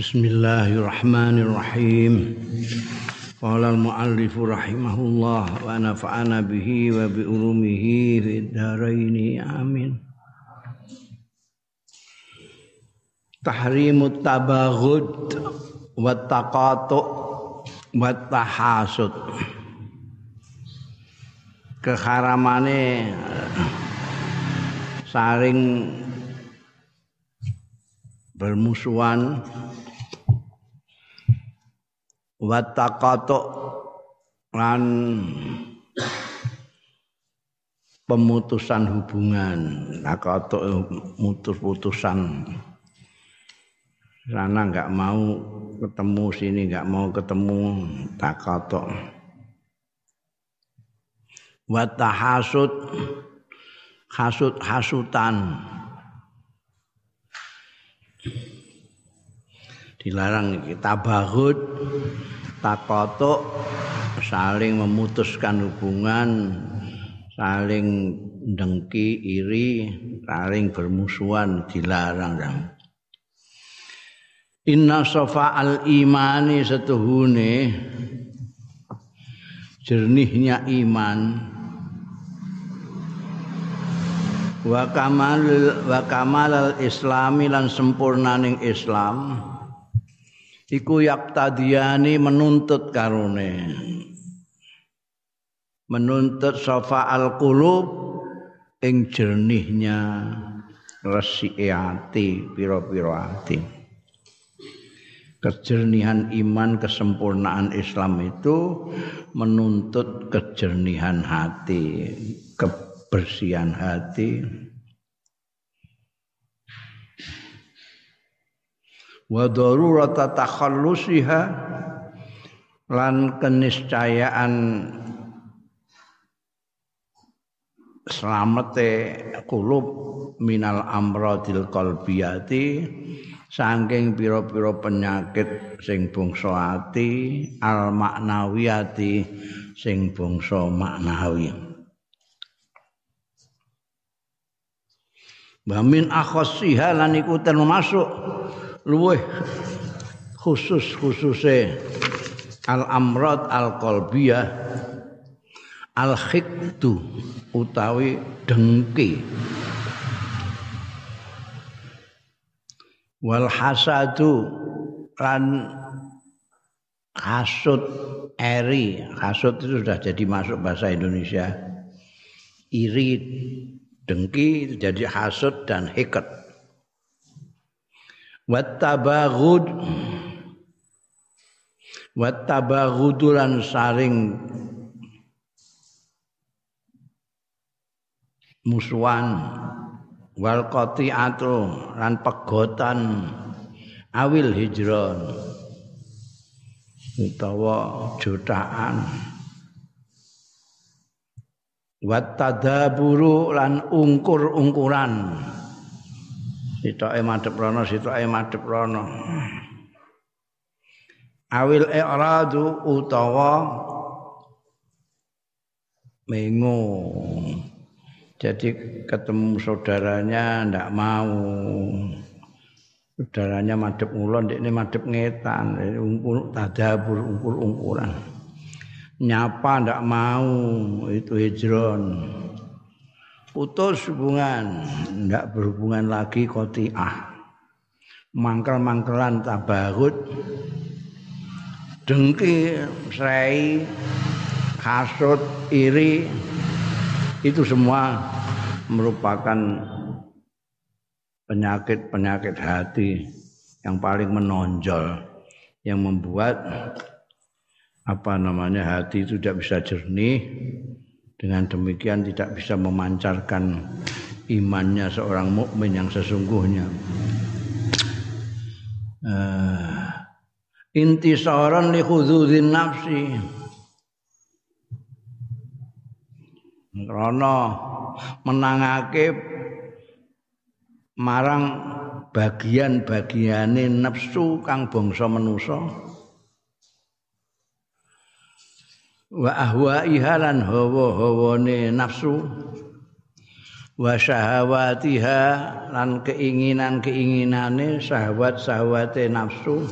Bismillahirrahmanirrahim. Qala al-muallif rahimahullah wa nafa'ana bihi wa bi ulumihi fid amin. Tahrimut tabaghud wa taqatu wa tahasud. Keharamane saring bermusuhan wataqatu lan pemutusan hubungan. Taqatu mutus-putusan sana nggak mau ketemu sini nggak mau ketemu. Taqatu watahasud hasud hasutan dilarang kita bahut takotok saling memutuskan hubungan saling dengki iri saling bermusuhan dilarang Inna sofa al imani setuhune jernihnya iman. Wa kamal wa kamal al islami lan sempurnaning islam iku yaktadiyani menuntut karone menuntut sofa al qulub ing jernihnya. Resike ati pira-pira ati. Kejernihan iman kesempurnaan Islam itu menuntut kejernihan hati kebersihan hati wa darurata takhallusiha lan keniscayaan selamete kulub minal amradil qalbiyati saking pira-pira penyakit sing bangsa ati al maknawiyati sing bangsa maknawi. Wa min akhassiha lan iku termasuk luweh khusus khususe al amrad al qalbiyah al khiktu utawi dengki. Wal hasadu lan hasud eri. Hasud itu sudah jadi masuk bahasa Indonesia. Iri dengki jadi hasud dan hikat wattabaghud. Wattabaghudulan saring musuhan. Wal qati'atu. Lan pegotan. Awil hijron. Utawa jutaan. Wattadaburu lan ungkur-ungkuran sitoke madhep rono sitoke madhep rono. Awil i'radu utawa mengo jadi ketemu saudaranya ndak mau. Saudaranya madhep ngulon ini madhep ngetan. Ungkur tadabur ungkur-ungkuran nyapa ndak mau itu hijron putus hubungan. Ndak berhubungan lagi kotiah mangkel-mangkelan tabarut. Dengki serai kasut iri. Itu semua merupakan penyakit-penyakit hati yang paling menonjol yang membuat apa namanya hati itu tidak bisa jernih dengan demikian tidak bisa memancarkan imannya seorang mukmin yang sesungguhnya. Uh, intisaran li khudzudin nafsi. Karena menangake marang bagian-bagiane nafsu kang bangsa manusa wa ahwaiha lan hawa-hawane nafsu. Wa syahawatiha lan keinginan-keinginane syahwat-syahwate nafsu.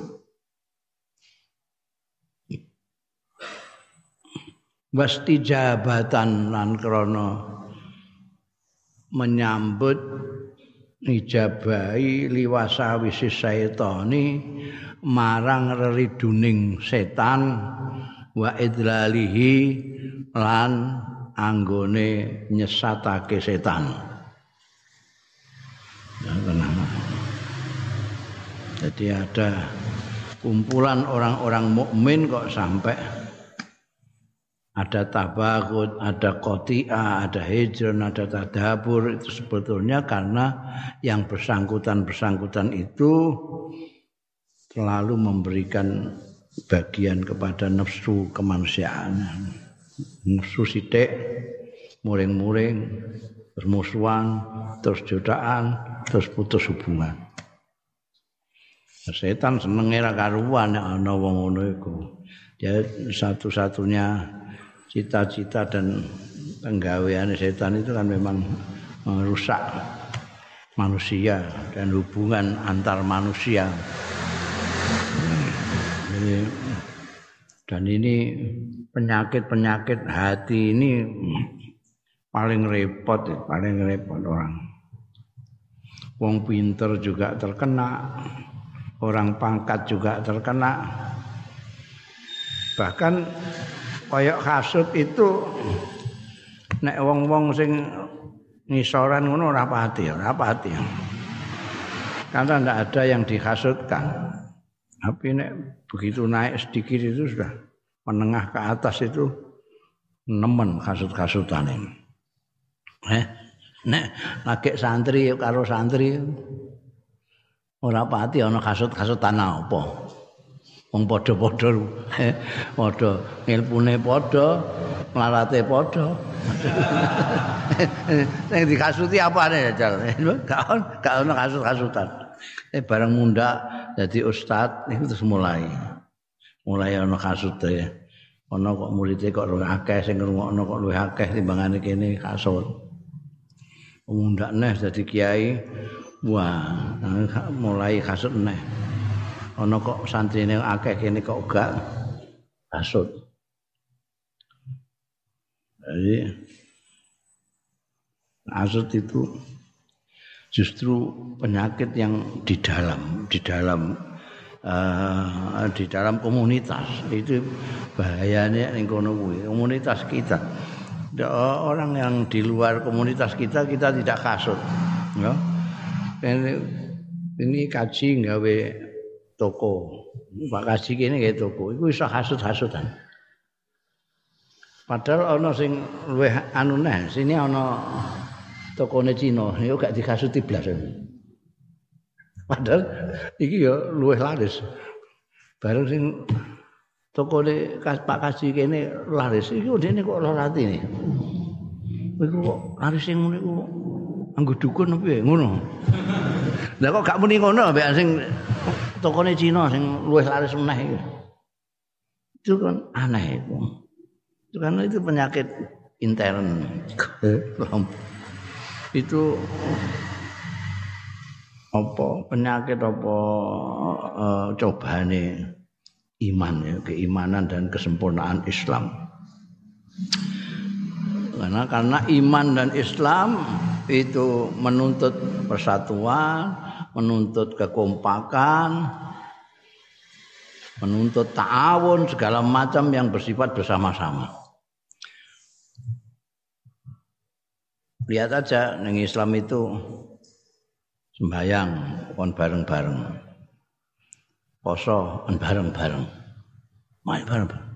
Wastijabatan lan krana menyambut ijabahi liwasa wisis syaitani marang reriduning setan wa idlalihi lan anggone nyesatake setan. Ya, Jadi ada kumpulan orang-orang mukmin kok sampai ada tabakut, ada kotia, ada hijron, ada tadabur itu sebetulnya karena yang bersangkutan-bersangkutan itu selalu memberikan bagian kepada nafsu kemanusiaan. Nafsu sithik muring-muring bermusuhan terus jutaan terus putus hubungan. Setan seneng era karuan ana wong ngono iku. Ya satu-satunya cita-cita dan penggawean setan itu kan memang merusak manusia dan hubungan antar manusia. Dan ini penyakit-penyakit hati ini paling repot, paling repot orang. Wong pinter juga terkena, orang pangkat juga terkena. Bahkan koyok kasut itu nek wong-wong sing ngisoran ngono ora pati, ora pati. Karena tidak ada yang dihasutkan. Tapi nek begitu naik sedikit itu sudah menengah ke atas itu nemen kasut-kasutan ini. Eh, nek lagi santri karo santri ora pati ana kasut-kasutan apa. Wong padha-padha eh, padha ngilpune padha, nglarate padha. Sing dikasuti apane jajal? Gak ono kasut-kasutan. Eh bareng munda jadi ustad itu terus mulai. mulai ana kasute ana kok muridé kok luwih akeh sing ngrungokno kok luwih akeh timbangane kene kasut. Mundak neh dadi kiai wah mulai kasut neh. Ana kok santrine akeh kene kok gak kasut. Jadi kasut itu justru penyakit yang di dalam di dalam uh, di dalam komunitas. Itu bahayanya ning kono komunitas kita. Orang yang di luar komunitas kita kita tidak kasut ya. Ini, ini kaji nggawe toko. Pak kaji kene gawe toko iku iso hasut-hasutan. Padahal ana sing luwih anu neh sini ana tokone Cina yo gak dikasuti blas Padahal iki ya luwih laris. Bareng sing tokone Pak Kaji kene laris. Iki dene kok ora atine. Iku kok laris sing ngene iku anggo dukun apa ngono. Lah kok gak muni ngono mbek sing tokone Cina sing luwih laris meneh iki. Itu kan aneh itu. Itu karena itu penyakit intern. itu apa? penyakit apa uh, cobane? Iman ya keimanan dan kesempurnaan Islam. Karena karena iman dan Islam itu menuntut persatuan menuntut kekompakan menuntut ta'awun segala macam yang bersifat bersama-sama lihat aja ning Islam itu sembayang kon bareng-bareng. Poso kon bareng-bareng. Main bareng-bareng.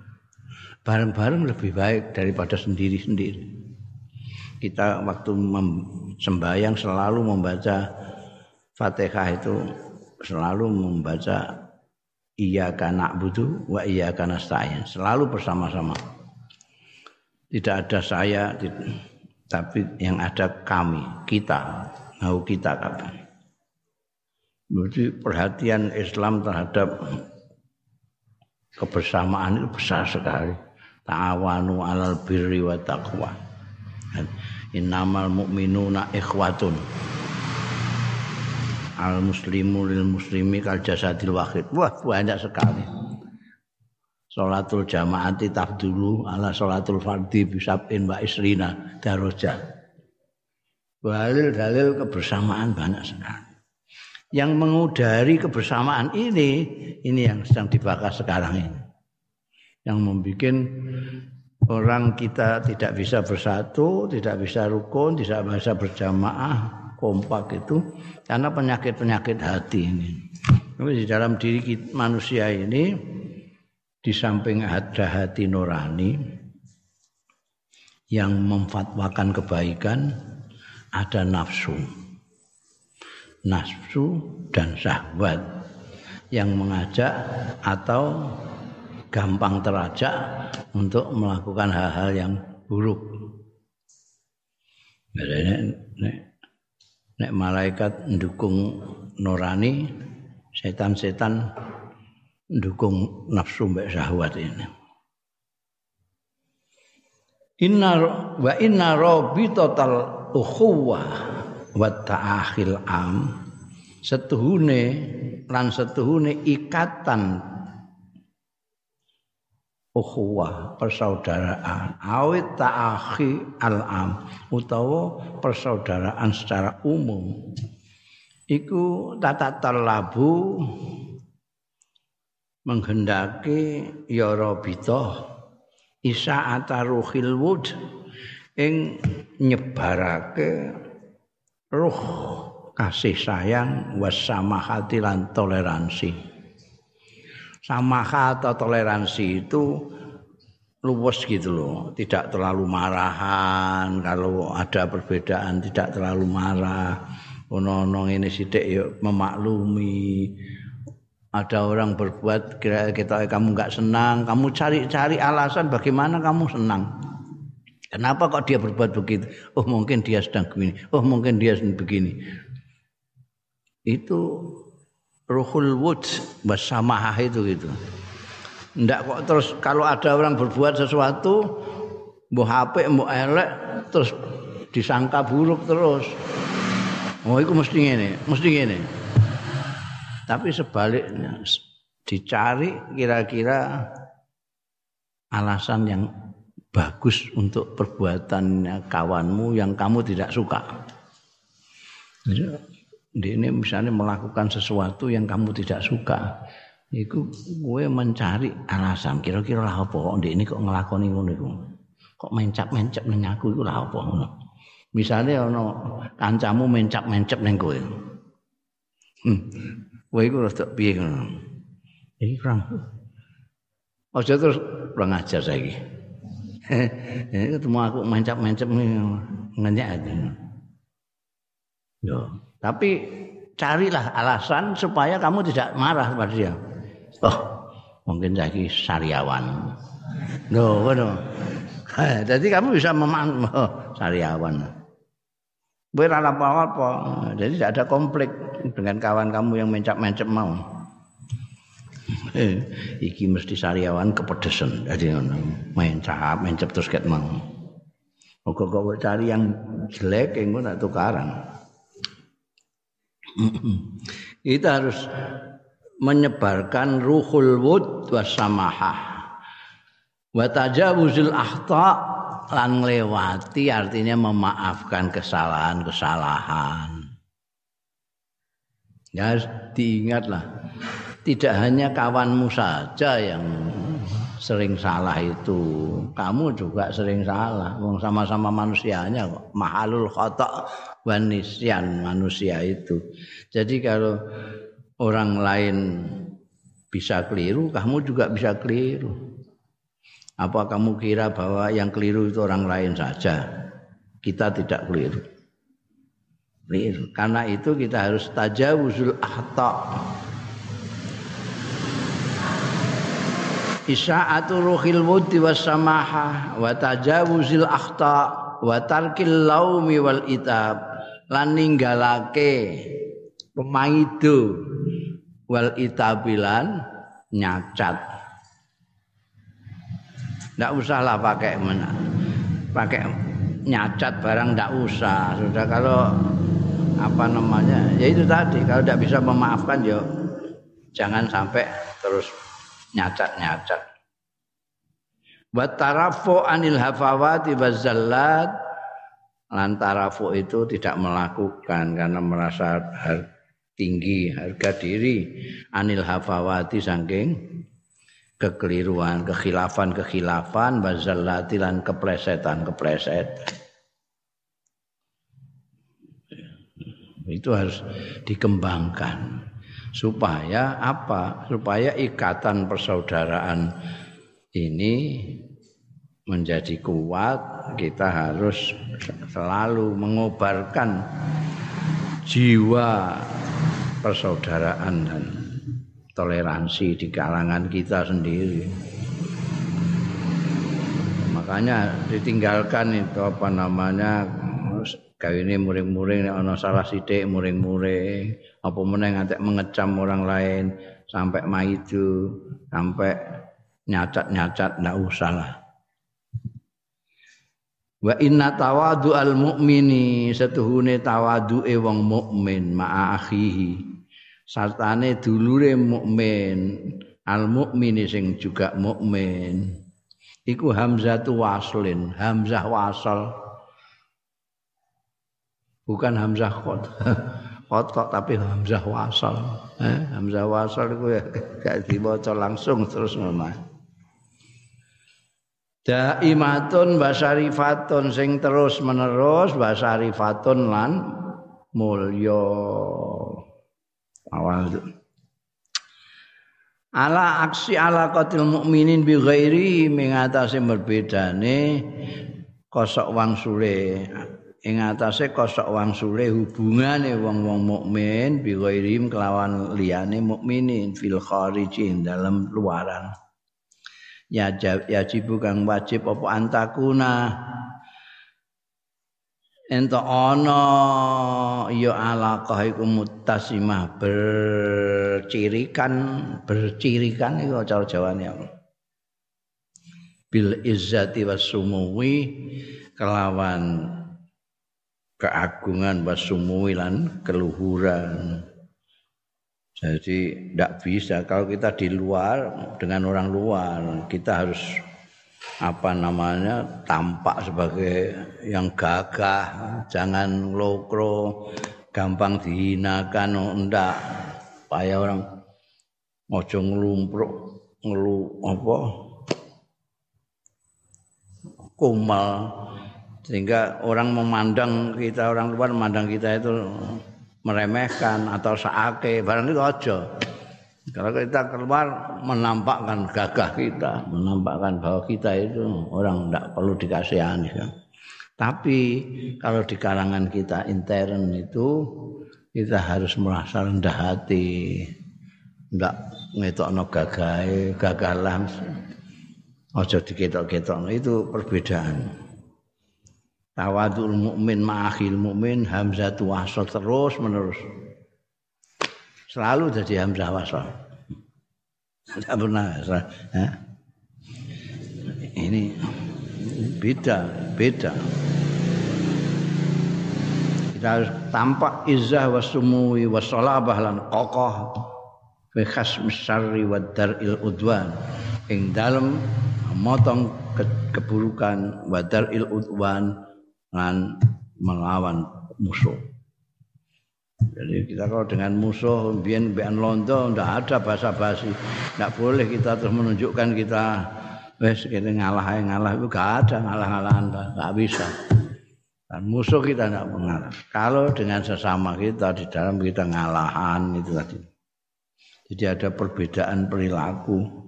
Bareng-bareng lebih baik daripada sendiri-sendiri. Kita waktu sembayang selalu membaca Fatihah itu selalu membaca iya karena butuh wa iya karena saya selalu bersama-sama tidak ada saya tapi yang ada kami kita mau kita kapan Berarti perhatian Islam terhadap kebersamaan itu besar sekali. Ta'awanu alal birri wa taqwa. innamal mu'minuna ikhwatun al muslimu lil muslimi kal jasadil wahid wah banyak sekali Salatul jamaati dulu ala salatul fardhi bisabin wa isrina darajat. Dalil-dalil kebersamaan banyak sekali. Yang mengudari kebersamaan ini, ini yang sedang dibahas sekarang ini. Yang membuat orang kita tidak bisa bersatu, tidak bisa rukun, tidak bisa berjamaah, kompak itu karena penyakit-penyakit hati ini. Tapi di dalam diri manusia ini di samping ada hati nurani yang memfatwakan kebaikan ada nafsu nafsu dan syahwat yang mengajak atau gampang terajak untuk melakukan hal-hal yang buruk. Nek, nek, nek malaikat mendukung nurani, setan-setan dukung nafsu mbek syahwat ini. Inna wa inna total ukhuwah wa ta'akhil am. Setuhune lan setuhune ikatan ukhuwah persaudaraan. Awit ta'akhi al-am utawa persaudaraan secara umum. Iku tata talabu menghendaki ya rabita isa ataruhil wud ing nyebarake ruh kasih sayang wasamahati lan toleransi. Samaha atau toleransi itu luwes gitu loh tidak terlalu marahan. Kalau ada perbedaan tidak terlalu marah. Ono-ono ini sithik ya memaklumi ada orang berbuat kira kita kamu nggak senang, kamu cari-cari alasan bagaimana kamu senang. Kenapa kok dia berbuat begitu? Oh mungkin dia sedang begini. Oh mungkin dia sedang begini. Itu ruhul wud bersamah itu gitu. Ndak kok terus kalau ada orang berbuat sesuatu mbok HP mbok elek terus disangka buruk terus. Oh itu mesti ngene, mesti ngene. Tapi sebaliknya dicari kira-kira alasan yang bagus untuk perbuatannya kawanmu yang kamu tidak suka. Jadi, ini misalnya melakukan sesuatu yang kamu tidak suka, itu gue mencari alasan kira-kira lah apa kok ini kok ngelakoni ngono iku. Kok mencap-mencap ning aku iku lah apa ngono. Misalnya ono kancamu mencap-mencap ning kowe. Hmm. Kowe iku rada piye ngono. Iki kurang. Aja terus kurang ajar saiki. Ketemu aku mencap-mencap ngenyak aja. Yo, tapi carilah alasan supaya kamu tidak marah pada dia. Oh, mungkin saya sariawan. Loh, ngono. Jadi kamu bisa memang oh, sariawan. Kowe apa-apa. Jadi tidak ada konflik dengan kawan kamu yang mencap-mencap mau. Eh, iki mesti sariawan kepedesan. Jadi mencap, mencap terus ket mau. Kok kok cari yang jelek yang nak tukaran. Kita harus menyebarkan ruhul wud wasamahah. Wa tajawuzul akhta' lan lewati artinya memaafkan kesalahan-kesalahan. Ya diingatlah, tidak hanya kawanmu saja yang sering salah itu, kamu juga sering salah. Wong sama-sama manusianya kok. Mahalul khata wa manusia itu. Jadi kalau orang lain bisa keliru, kamu juga bisa keliru. Apa kamu kira bahwa yang keliru itu orang lain saja? Kita tidak keliru. Keliru. Karena itu kita harus tajawuzul ahta. Isa'atu ruhil wuddi was samaha wa tajawuzil akhta wa tarkil laumi wal itab lan ninggalake pemaido wal itabilan nyacat Ndak usahlah pakai pakai nyacat barang ndak usah. Sudah kalau apa namanya? Ya itu tadi kalau tidak bisa memaafkan ya jangan sampai terus nyacat-nyacat. Wa tarafu anil hafawati wazallat lan tarafu itu tidak melakukan karena merasa tinggi harga diri anil hafawati saking kekeliruan, kekhilafan-kekhilafan wazallati lan keplesetan-kepleset. Itu harus dikembangkan supaya apa? Supaya ikatan persaudaraan ini menjadi kuat, kita harus selalu mengobarkan jiwa persaudaraan dan toleransi di kalangan kita sendiri. Makanya ditinggalkan itu apa namanya ini muring-muring ana salah sithik muring-muring apa meneh ngantek mengecam orang lain sampai maidu sampai nyacat-nyacat ndak usah lah Wa inna tawadu al mukmini setuhune tawadu wong mukmin ma'a akhihi sartane dulure mukmin al mukmini sing juga mukmin. Iku hamzatu waslin hamzah wasal. Bukan hamzah qad kok tapi hamzah wasal. Eh, hamzah wasal iku ya gak diwaca langsung terus ngono. Daimatun basarifatun sing terus menerus basarifatun lan mulya awal ala aksi ala qatil mukminin bi ghairi mengatasi berbedane kosok wang sule ing atase kosok wang sule hubungane wong-wong mukmin bi ghairi kelawan liyane mukminin fil kharijin dalam luaran. Ya yajib kang wajib apa antakuna ento ana ya alaqah iku muttasimah bercirikan bercirikan iku cara jawane bil izzati wasumuwi kelawan keagungan wasumuwi lan keluhuran. Jadi tidak bisa kalau kita di luar dengan orang luar kita harus apa namanya tampak sebagai yang gagah, jangan lokro, gampang dihinakan, oh, enggak. Supaya orang ojo ngelumpruk, ngelu apa kumal. Sehingga orang memandang kita orang luar memandang kita itu meremehkan atau saake barang itu aja kalau kita keluar menampakkan gagah kita menampakkan bahwa kita itu orang tidak perlu dikasihani kan? Tapi kalau di kalangan kita intern itu kita harus merasa rendah hati tidak ngetokno gagah gagah lah aja diketok-ketok itu perbedaan. Tawadul mukmin ma'akhil mukmin hamzah wasal terus menerus selalu jadi hamzah wasal tidak pernah ya. ini beda beda kita harus tampak izzah wasumuwi wasolabah lan kokoh fi khasmi syarri wa dar'il udwan ing dalem motong keburukan wa dar'il udwan dengan melawan musuh. Jadi kita kalau dengan musuh biar biar londo tidak ada bahasa basi, tidak boleh kita terus menunjukkan kita wes kita ngalah ngalah itu gak ada ngalah ngalahan nggak bisa. Dan musuh kita tidak mengalah. Kalau dengan sesama kita di dalam kita ngalahan itu tadi. Jadi ada perbedaan perilaku.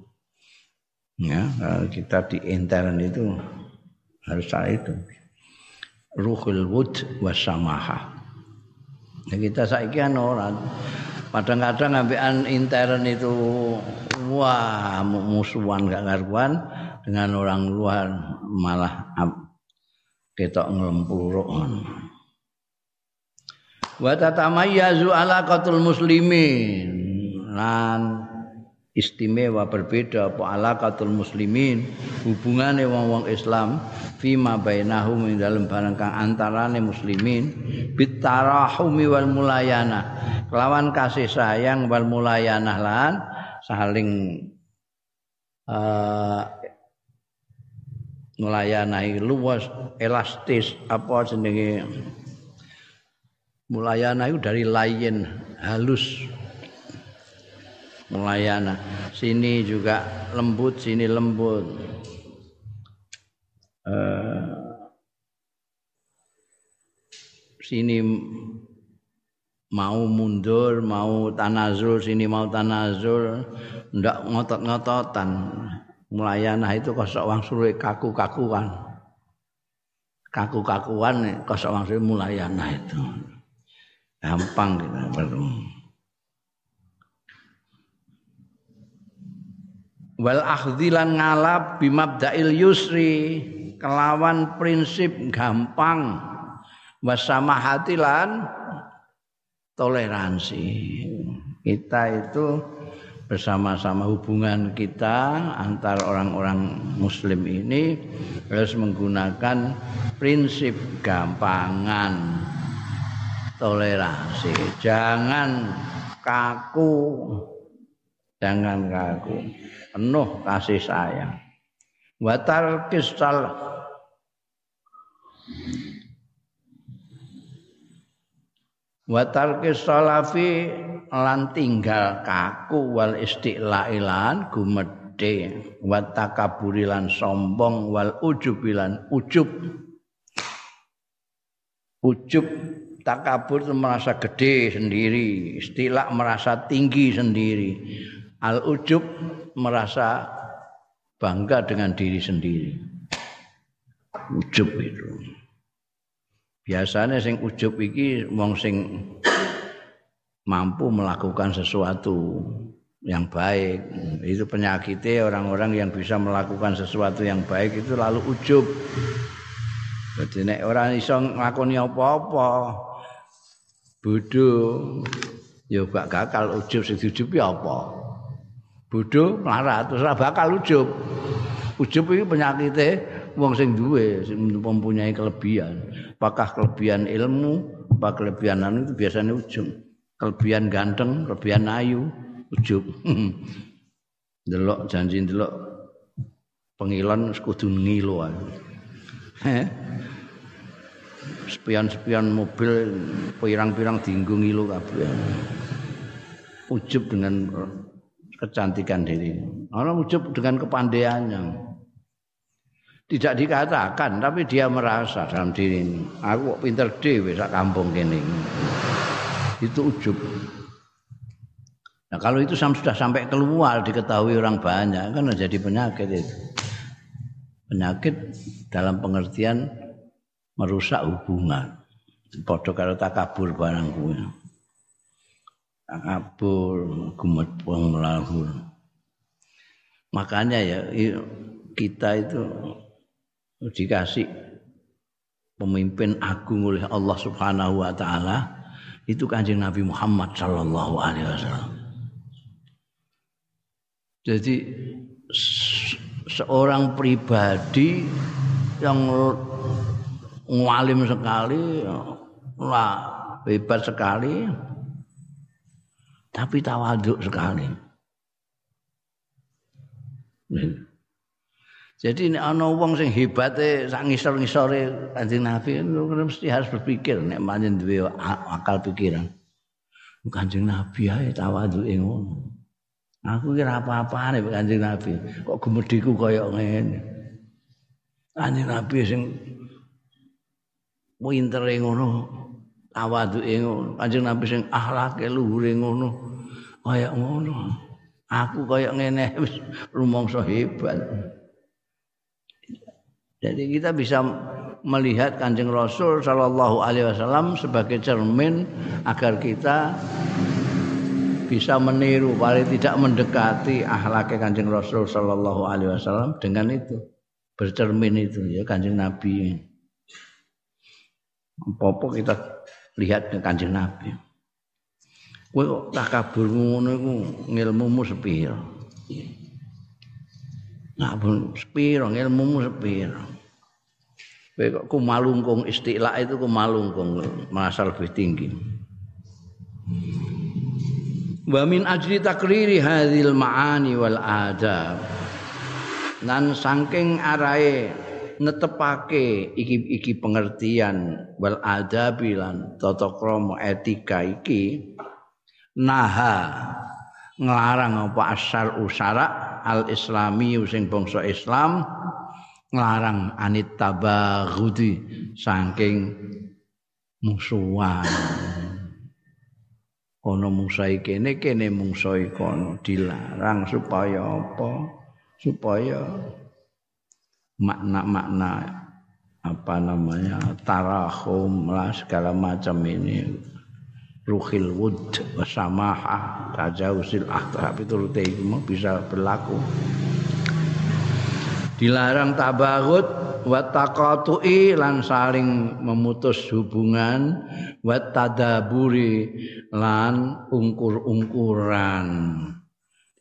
Ya, kita di intern itu harus itu ruhul wud wasamaha. Ya kita saiki kan ora kadang-kadang ambekan intern itu wah musuhan gak karuan dengan orang luar malah ketok ngelempuruk. Wa tatamayyazu ala qatul muslimin lan istimewa berbeda apa alaqatul muslimin hubungane wong-wong Islam fima bainahum ing dalem barang kang antarane muslimin bitarahumi wal mulayana. Kelawan kasih sayang wal mulayana lan saling uh, mulayana luas elastis apa jenenge mulayana itu dari lain halus melayana. Sini juga lembut, sini lembut. Uh, sini mau mundur, mau tanazul, sini mau tanazul, ndak ngotot-ngototan. Melayana itu kosok wang suruh kaku-kakuan. Kaku-kakuan kosok wang suruh mulayana itu. Gampang gitu. Wal akhdilan ngalap bimabdail yusri. Kelawan prinsip gampang. Wasama hatilan toleransi. Kita itu bersama-sama hubungan kita antar orang-orang muslim ini harus menggunakan prinsip gampangan toleransi. Jangan kaku jangan kaku penuh kasih sayang. Watar kisal watar kisalafi lan tinggal kaku wal istiqlailan gumedhe. Watakaburilan sombong wal ujubilan ujub. Ujub takabur merasa gede sendiri. Istilah merasa tinggi sendiri al ujub merasa bangga dengan diri sendiri. Ujub itu. Biasanya sing ujub iki wong sing mampu melakukan sesuatu yang baik. Itu penyakitnya orang-orang yang bisa melakukan sesuatu yang baik itu lalu ujub. Jadi nek orang iso nglakoni apa-apa bodoh ya gak gagal ujub sing diujubi apa? Bodho melarat terus ora bakal ujub. Ujub iki penyakite wong sing duwe sing mempunyai kelebihan. Apakah kelebihan ilmu, apa kelebihan anu itu biasanya ujub. Kelebihan ganteng, kelebihan ayu, ujub. delok janji delok pengilon kudu ngilu ae. Spion-spion mobil pirang-pirang dienggo ngilu kabeh. Ujub dengan kecantikan diri. Orang ujub dengan kepandaiannya. Tidak dikatakan, tapi dia merasa dalam diri ini. Aku pinter dewe sak kampung kene. Itu ujub. Nah kalau itu sudah sampai keluar diketahui orang banyak kan jadi penyakit itu. Penyakit dalam pengertian merusak hubungan. Podo kalau takabur barang takabur gumedhong melahur makanya ya kita itu dikasih pemimpin agung oleh Allah Subhanahu wa taala itu Kanjeng Nabi Muhammad sallallahu alaihi wasallam. Jadi seorang pribadi yang ngalim sekali lah hebat sekali tapi tawaduk sekali. Jadi ini ana wong sing hebate sak ngisor-ngisore Kanjeng Nabi mesti harus berpikir nek manjen duwe akal pikiran. Kanjeng Nabi ae tawaduke ngono. Aku kira apa-apane Kanjeng Nabi. Kok gemediku kaya ngene. Kanjeng Nabi sing pintere ngono tawaduke ngono. Kanjeng Nabi sing akhlake luhure ngono. Kaya ngono. Aku kaya ngene wis rumangsa hebat. Jadi kita bisa melihat Kanjeng Rasul sallallahu alaihi wasallam sebagai cermin agar kita bisa meniru paling tidak mendekati akhlaknya Kanjeng Rasul sallallahu alaihi wasallam dengan itu bercermin itu ya Kanjeng Nabi. Apa-apa kita lihat ke Kanjeng Nabi. Kowe kok takabur ngono iku ngilmumu sepiro? Nah, pun sepiro ilmumu sepiro. Kowe kok kumalungkung istilah itu kumalungkung merasa lebih tinggi. Wa min ajli takriri hadhil ma'ani wal adab. Nan saking arahe netepake iki-iki pengertian wal adabi lan tata krama etika iki naha nglarang apa asal usara al islami sing bangsa Islam nglarang anit tabaghudi saking musuhan. Ana musai kene kene mungsai kono dilarang supaya apa? Supaya makna-makna apa namanya tarahum lah segala macam ini. Ruhil wud wasamaha tajawusil ahdab itu bisa berlaku. Dilarang tabagut wa lan saling memutus hubungan wa tadaburi lan ungkur-ungkuran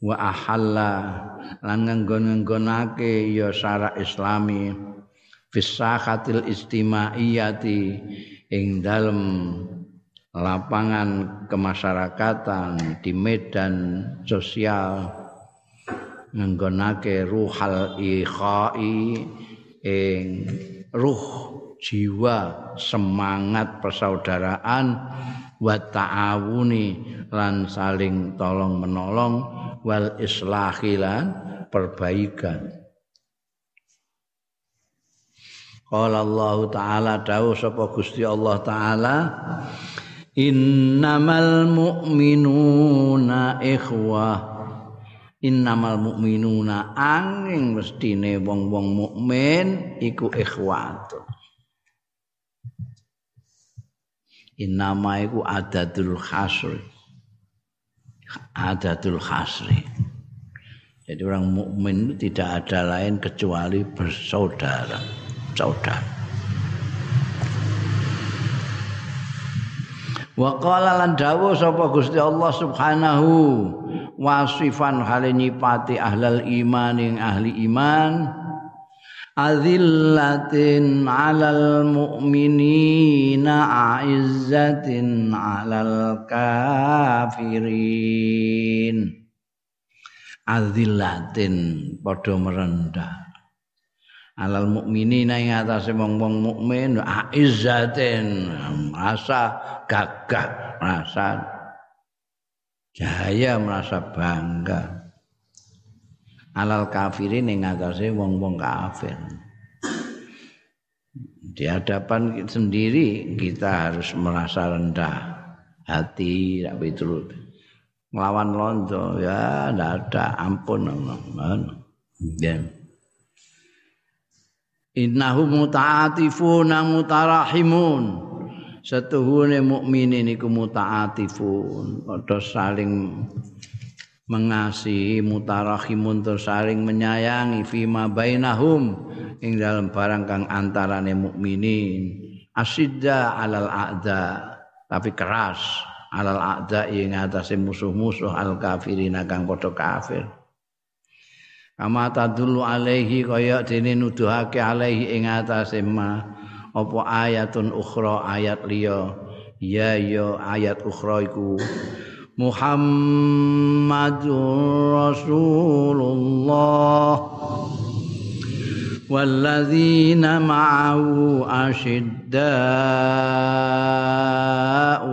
wa ahalla. Lan nganggon-nganggonake ya syara islami. Fisakatil istimaiyati. Ing dalem lapangan kemasyarakatan di medan sosial. Nganggonake ruhal ikhai. Ing ruh jiwa semangat persaudaraan wa ta'awuni lan saling tolong menolong wal islahilan perbaikan. Qala Allah Ta'ala dawuh sapa Gusti Allah Ta'ala Innamal mu'minuna ikhwah. Innamal mu'minuna angin mestine wong-wong mukmin iku ikhwat Innama iku adatul khasri. Adatul khasri. Jadi orang mukmin tidak ada lain kecuali bersaudara. Saudara. Wa qala lan dawuh sapa Gusti Allah Subhanahu wasifan hale nyipati ahlal iman ing ahli iman azillatin 'alal mu'minina a'izzatin 'alal kafirin azillatin padha merendah. Alal mukminina ing atase wong-wong mukmin aizzatin merasa gagah merasa jaya merasa bangga alal kafirin ing atase wong-wong kafir. Di hadapan sendiri kita harus merasa rendah hati tapi itu melawan londo ya ndak ada. Ampun ya. Innahu muta'atifuna mutarahimun. Setuhune mukminin iku muta'atifun. Padha saling mengasihi mutarahimun terus saling menyayangi fima bainahum ing dalam barang kang antarane mukminin. Asidda alal a'da tapi keras alal a'da ing atase musuh-musuh al kafirin kang padha kafir. Kama tadullu alaihi kaya dene nuduhake alaihi ing atase ma apa ayatun ukhra ayat liya. Ya ya ayat ukhra iku محمد رسول الله. والذين معه أشداء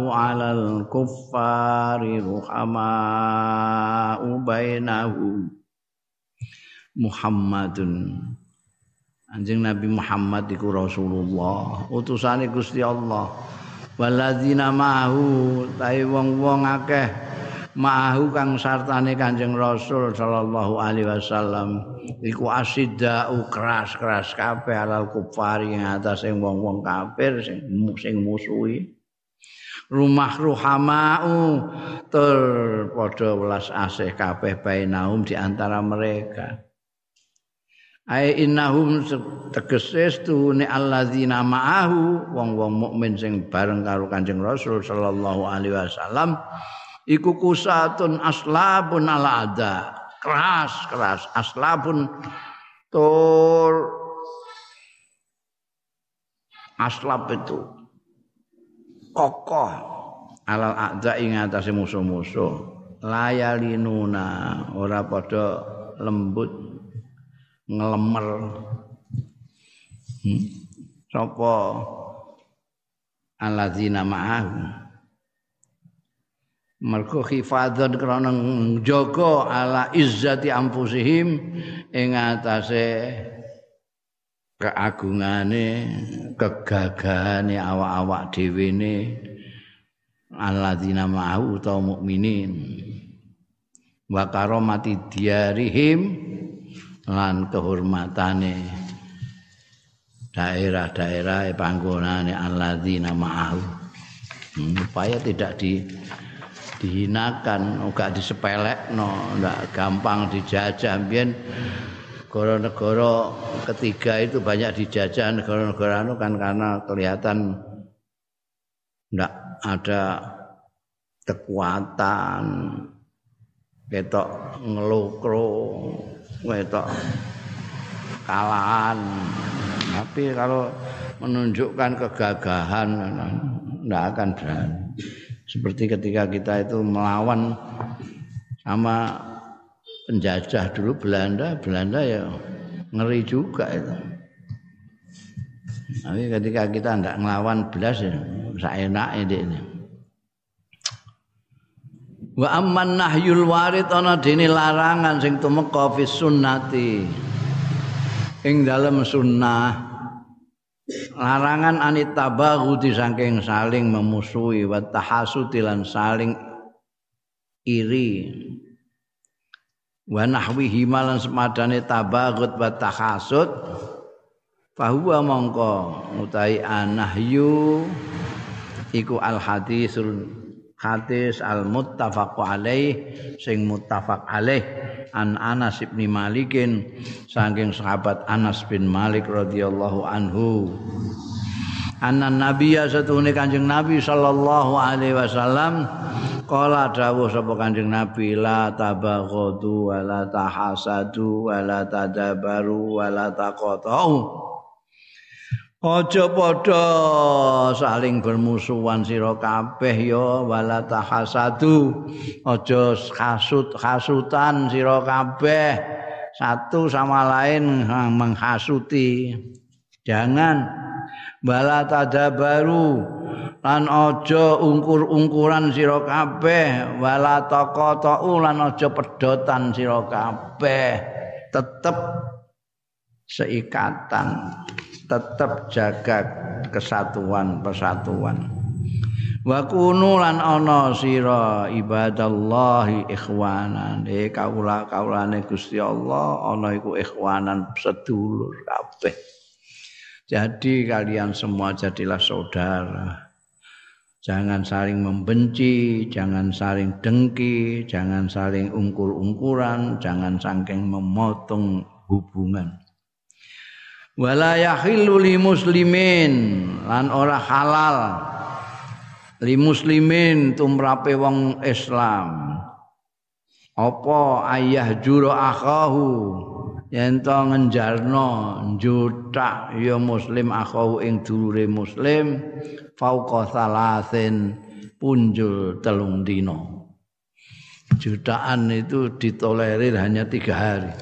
على الكفار رحماء بينهم. محمد. أنجن نبي محمد رسول الله. وتساني قصدي الله. Waladzina ma'ahu tai wong-wong akeh ma'ahu kang sartane Kanjeng Rasul sallallahu alaihi wasallam iku asidda keras-keras kabeh alal kufari ing atase wong-wong kafir sing sing musuhi. rumah ruhamau tur padha welas asih kabeh bainaum di antara mereka ai innahum tegese stune alladzina ma'ahu wong-wong mukmin sing bareng karo Kanjeng Rasul sallallahu alaihi wasallam iku kusatun aslabun ala ada. Keras keras. Aslabun tur. Aslab itu kokoh alal a'da ing musuh-musuh. Layalinuna ora padha lembut ngelemer. Hmm? sapa? Alladzina ma'ahu. Mergo khifadzan krana jaga ala izzati anfusihim ing atase keagungane kegagahane awak-awak dhewe ne alladzina ma'ahu utawa mukminin. Wa karomati diarihim lan kehormatane daerah-daerah panggonane alladzina ma'ahu. Hmm, supaya tidak di dihinakan enggak disepelekno enggak gampang dijajah. Biyen negara-negara ketiga itu banyak dijajah negara-negara itu kan karena kelihatan enggak ada kekuatan ketok ngelukro ketok kalahan tapi kalau menunjukkan kegagahan tidak akan berani. Seperti ketika kita itu melawan sama penjajah dulu Belanda Belanda ya ngeri juga itu. Tapi ketika kita tidak ngelawan belas ya saya enak ini Wa amman nahyul warid ana dene larangan sing tumeka fi sunnati. Ing dalem sunnah larangan anit tabaghudi saking saling memusuhi wa tahasudi lan saling iri. Wa nahwihi malan semadane tabaghut wa tahasud fahuwa mongko utahi anahyu iku al hadisul hadis al muttafaq alaih sing muttafaq alaih an Anas bin Malikin saking sahabat Anas bin Malik radhiyallahu anhu. Anna Nabiya satune Kanjeng Nabi sallallahu alaihi wasallam qala dawuh sapa Kanjeng Nabi la tabaghadu wa la tahasadu wa la tadabaru wa la taqatu Aja padha saling bermusuhan sira kabeh ya wala tahasadu. Aja hasut-hasutan sira kabeh. Satu sama lain menghasuti. Jangan wala tadabaru lan aja ungkur-ungkuran sira kabeh wala taqatu lan aja pedotan sira kabeh. Tetep seikatan tetap jaga kesatuan persatuan. Wa kunu lan ana sira ibadallahi ikhwanan. E kaula kaulane Gusti Allah ana iku ikhwanan sedulur kabeh. Jadi kalian semua jadilah saudara. Jangan saling membenci jangan saling dengki jangan saling ungkur-ungkuran jangan saking memotong hubungan wala yahillu li muslimin. Lan ora halal li muslimin tumrape wong Islam. Apa ayah juro akahu yen to ngenjarno jutak ya muslim akahu ing dulure muslim fauqa salasin punjul telung dino jutaan itu ditolerir hanya tiga hari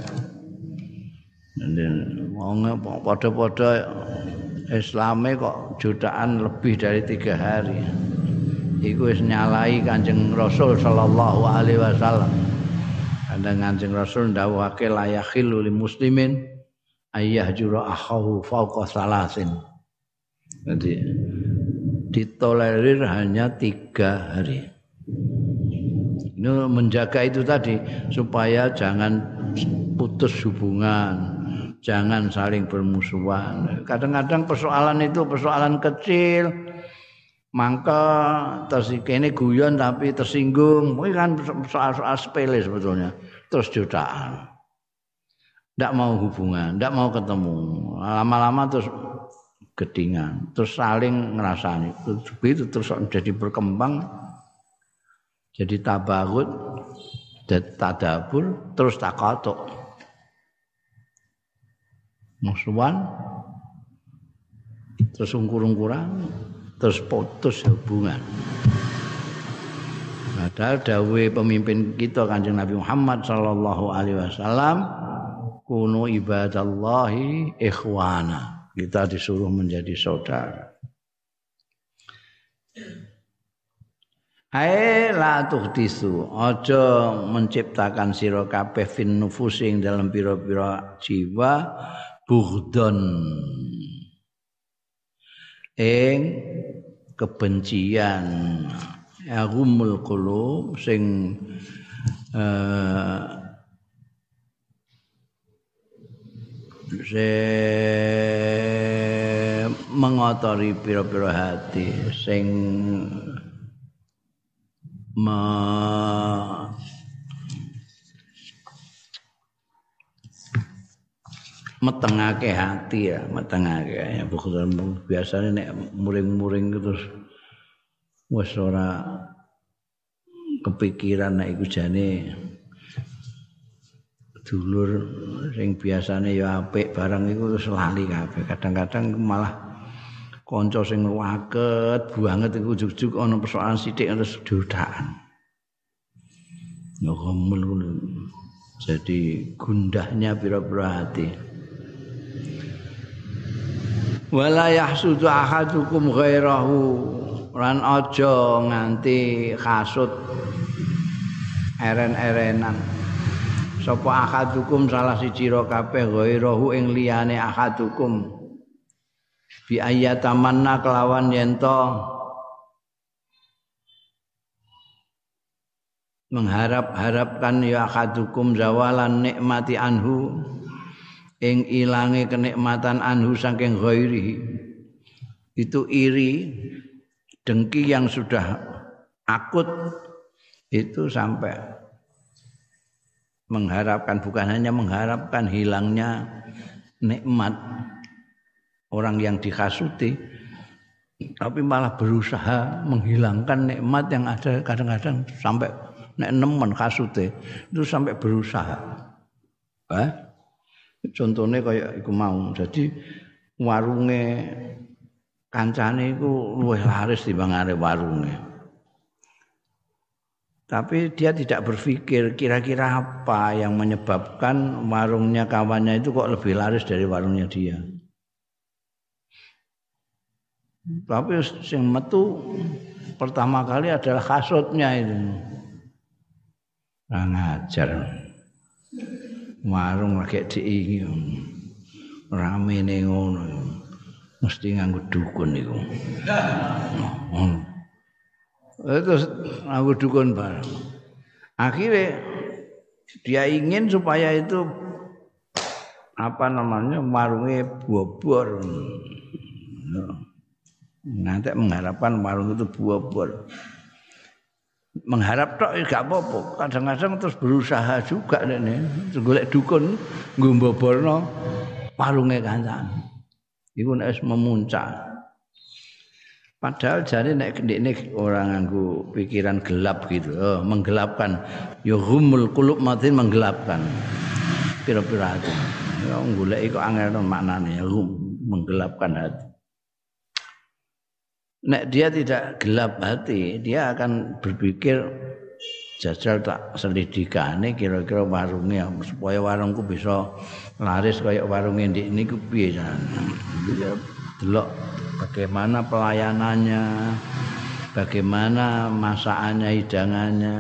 Wong padha-padha Islame kok jutaan lebih dari tiga hari. Iku wis nyalai Kanjeng Rasul sallallahu alaihi wasallam. Kadang Kanjeng Rasul ndawuhake layakhil lil muslimin ayah jura akhahu fauqa salasin. Jadi ditolerir hanya tiga hari. Ini menjaga itu tadi supaya jangan putus hubungan, jangan saling bermusuhan. Kadang-kadang persoalan itu persoalan kecil, mangka terus kene guyon tapi tersinggung, ini kan soal-soal sepele sebetulnya. Terus jutaan. Tidak mau hubungan, tidak mau ketemu. Lama-lama terus gedingan, terus saling ngerasani. Begitu terus jadi berkembang, jadi tabarut, tadabur terus takatuk musuhan terus ungkur-ungkuran terus putus hubungan. Padahal dawe pemimpin kita kanjeng Nabi Muhammad sallallahu alaihi wasallam kuno ibadallahi ikhwana. Kita disuruh menjadi saudara. Ae la tuhdisu aja menciptakan sira kabeh fin nufusing dalam pira-pira jiwa bughdon ing kebencian. Agumul qulub sing uh, se mengotori pira-pira hati sing ma metengake hati ya metengake ya bukan biasanya nek muring-muring terus wis ora kepikiran nek iku jane dulur sing biasane ya apik barang iku terus lali kabeh kadang-kadang malah kanca sing waket banget iku juk-juk ana persoalan sithik terus. Ngomel ngono. Jadi gundahnya pira-pira hati. Wala yahsudu ahadukum ghairahu. Lan aja nganti kasut eren-erenan. Sapa ahadukum salah siji ro kabeh ghairahu ing liyane ahadukum. Bi ayatamanna kelawan yento mengharap-harapkan ya kadukum zawalan nikmati anhu ing ilange kenikmatan anhu saking ghairi itu iri dengki yang sudah akut itu sampai mengharapkan bukan hanya mengharapkan hilangnya nikmat orang yang dikasuti tapi malah berusaha menghilangkan nikmat yang ada kadang-kadang sampai nek nemen kasute itu sampai berusaha. Eh? Contohnya kayak iku mau. Jadi warunge kancane iku luwih laris dibanding warunge. Tapi dia tidak berpikir kira-kira apa yang menyebabkan warungnya kawannya itu kok lebih laris dari warungnya dia. Tapi yang metu pertama kali adalah kasutnya itu. Nah, ngajar. Warung lagi diingin. Rame nih ngono. Mesti nganggo dukun itu. Oh. Terus nganggo dukun bareng. Akhirnya dia ingin supaya itu apa namanya warungnya bobor. Nanti mengharapkan warung itu buah-buah. Mengharap tok ya gak apa-apa. Kadang-kadang terus berusaha juga nih. Golek dukun ngumboborno warunge kancan. Iku nek memuncak. Padahal jadi nek ini orang nganggu pikiran gelap gitu, oh, menggelapkan. Ya humul kulub matin menggelapkan. Pira-pira itu. Ya golek iku angel maknane ya menggelapkan hati. Nek dia tidak gelap hati, dia akan berpikir jajal tak selidikane kira-kira warungnya supaya warungku bisa laris kayak warungnya di ini piye dia delok bagaimana pelayanannya bagaimana masakannya hidangannya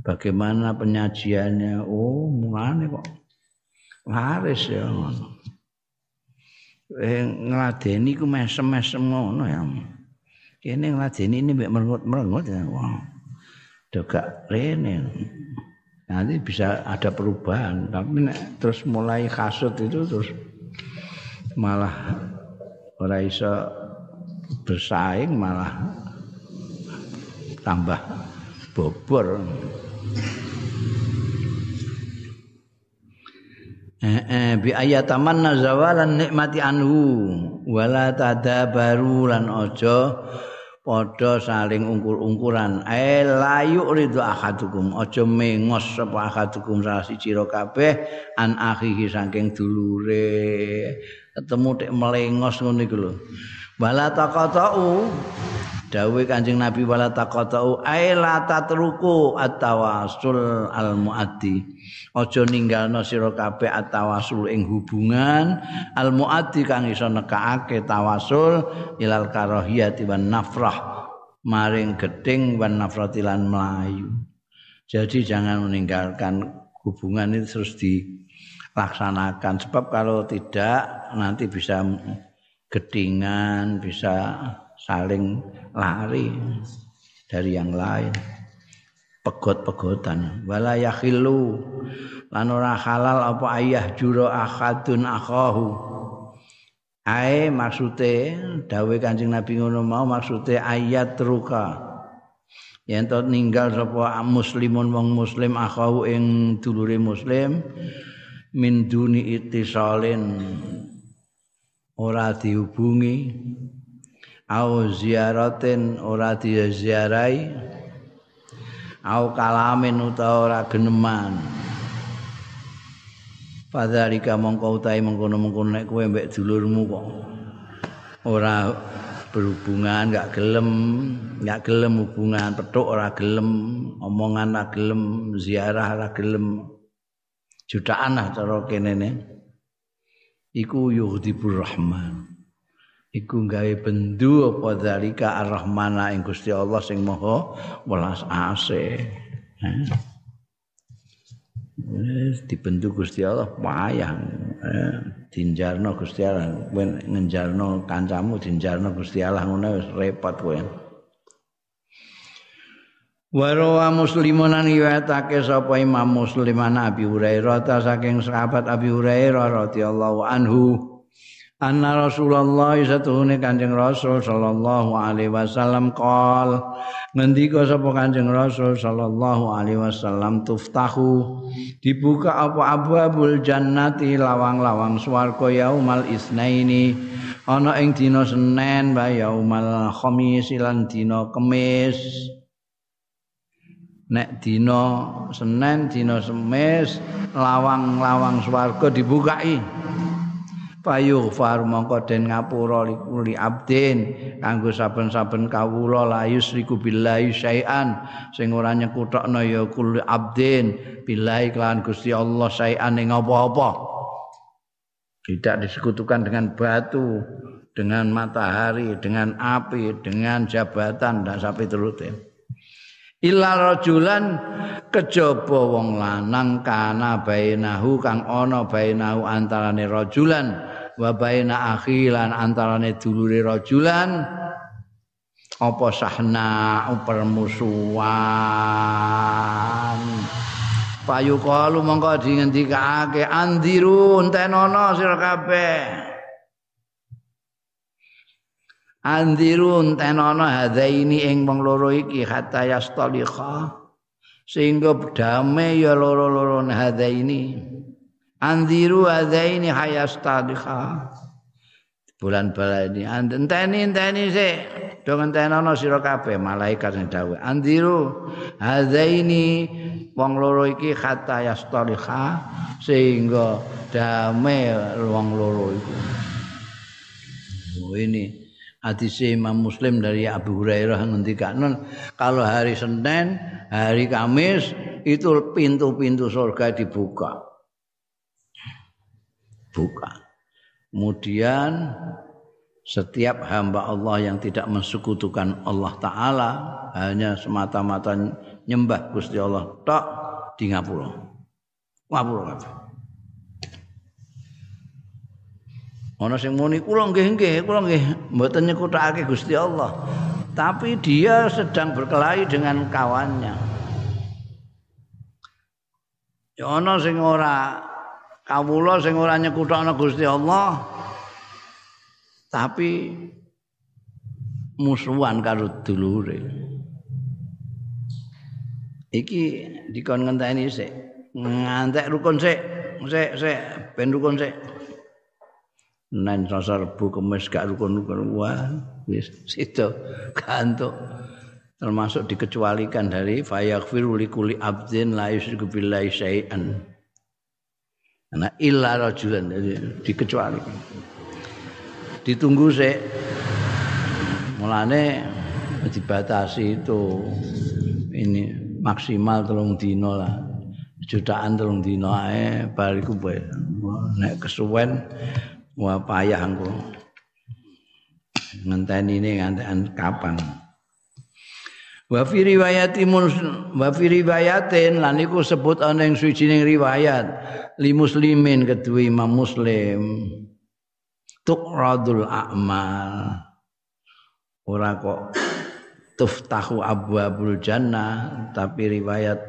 bagaimana penyajiannya. Oh mulane kok laris ya eh ngladeni ku mesem-mesem ngono ya kene ngladeni ini mbek merengut-merengut ya. Wah dogak rene. Nanti bisa ada perubahan. Tapi nek, terus mulai kasut itu terus malah ora iso bersaing malah tambah bobor. Eh, eh, bi ayataman nazawalan nikmati anhu wala tadabaru lan aja padha saling ungkur-ungkuran. Ae layu ridho ahadukum. Aja mengos sapa ahadukum salah siji kabeh an akhihi saking dulure. Ketemu tek melengos ngono iku lho. Wala taqatau dawe Kanjeng Nabi wala taqatau ae la tatruku at-tawassul al muaddi aja ninggalno sira kabeh at-tawassul ing hubungan al muaddi kang iso nekake tawasul ilal karahiyati wan nafrah maring geding wan nafratilan melayu jadi jangan meninggalkan hubungan itu terus dilaksanakan. Sebab kalau tidak nanti bisa gedingan bisa saling lari dari yang lain. Pegot-pegotan. Wala yakhillu. Lan ora halal apa ayah juro ahadun akhahu. Ae maksude dawe Kanjeng Nabi ngono mau maksude ayat ruka. Yen to ninggal sapa muslimun wong muslim akhahu ing dulure muslim min duni ittisalin ora dihubungi au ziaratin ora diziarahi au kalamin utawa ora geneman. Fadzalika mongko utahe mengkono-mengkono nek kowe mbek dulurmu kok. Ora berhubungan enggak gelem enggak gelem hubungan petuk ora gelem omongan ora gelem ziarah ora gelem. Jutaan lah cara kene ne iku yuhdibur rahman iku gawe bendu apa zalika ar-rahmana ing Gusti Allah sing maha welas asih Wis dibendu Gusti Allah wayang eh, dinjarno Gusti Allah ben ngenjarno kancamu dinjarno Gusti Allah ngono wis repot kowe. Warawa muslimun an riwayatake sapa Imam Muslim Abi Hurairah saking sahabat Abi Hurairah radhiyallahu anhu anna Rasulullah satuhune Kanjeng Rasul sallallahu alaihi wasallam qol ngendika sapa Kanjeng Rasul sallallahu alaihi wasallam tuftahu dibuka apa? Abwabul jannati lawang-lawang swarga yaumal isnaini ana ing dina Senin ba yaumal khamis lan dina Kamis nek dina Senin dina Semis lawang-lawang swarga dibukai payu far mongko den ngapura li abdin kanggo saben-saben kawula la yusriku billahi syai'an. Sing ora nyekutokno ya kul abdin billahi kelawan Gusti Allah syai'an ing apa-apa tidak disekutukan dengan batu dengan matahari dengan api dengan jabatan dan sampai terus illa rajulan kejaba wong lanang kana bainahu kang ana bainahu antarane rajulan wa baina akhilan antarane dulure rajulan apa sahna permusuhan payu kalu mongko dingendikake andiru entenono sira kabeh. Andiru entenono hadaini ing wong loro iki hatta yastalikha sehingga damai ya loro-loro hadaini andiru adaini hayastadikha bulan bala ini. Enteni enteni se do ngentenono sira kabeh malaikat sing dawuh. Andiru adaini wong loro iki kata yastadikha sehingga damai wong loro iku oh ini hadis Imam Muslim dari Abu Hurairah ngendikaken kalau hari Senin, hari Kamis itu pintu-pintu surga dibuka. Buka. Kemudian setiap hamba Allah yang tidak mensekutukan Allah Ta'ala hanya semata-mata nyembah Gusti Allah tak di ngapura. Ngapura Ana sing muni kula nggih nggih, kula nggih mboten nyekutakake Gusti Allah. Tapi dia sedang berkelahi dengan kawannya. Ya ana sing ora kawula sing ora nyekutokno Gusti Allah. Tapi musuhan karo dulure. Iki dikon ngenteni sik. Ngantek rukun sik. Sik sik. Ben rukun sik. Senin Selasa Rabu Kamis gak rukun-rukun. Wah wis situ gantuk. Termasuk dikecualikan dari fayaghfiru likuli abdin la yusyriku billahi syai'an. Karena illa rajulan jadi dikecualikan. Ditunggu sih. Mulane dibatasi itu ini maksimal telung dino lah. Jutaan telung dino ae bariku nek kesuwen wah payah engko. Ngenteni ini ngantekan kapan. Wa fi riwayati wa fi riwayatin lan iku sebut ana ing suwijining riwayat li muslimin kedua Imam Muslim. Tuqradul a'mal. Ora kok tuftahu abwabul jannah tapi riwayat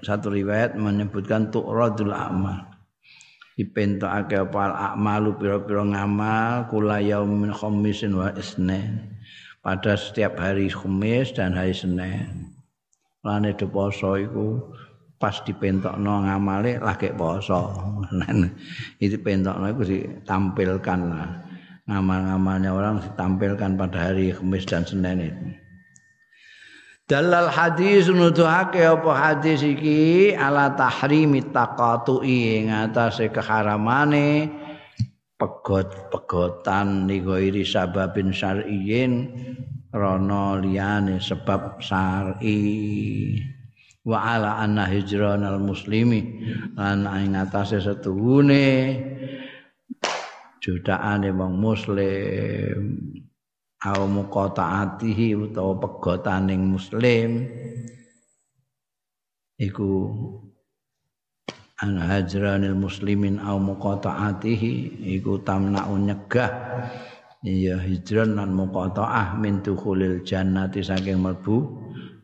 satu riwayat menyebutkan tuqradul a'mal. Dipentokake apa al a'malu pira-pira ngamal kula yaumin khamisin wa isnin pada setiap hari Kamis dan hari Senin. Lane de poso iku pas dipentokno ngamale lagi poso. itu pentokno iku ditampilkan lah. Ngamal-ngamalnya orang ditampilkan pada hari Kamis dan Senin itu. Dalal hadis nuduhake apa hadis iki ala tahrimi taqatu'i ing atase keharamane pegot-pegotan ligoiri sababin syar'iyin rono liyane sebab syar'i. Wa ala anna hijranal muslimi lan ing atase setuhune judaane wong muslim. Au muqataatihi utawa pegotaning muslim. Iku an hajranil muslimin au muqataatihi iku tamna'u nyegah. Ya hijran lan muqataah min dukhulil jannati saking mlebu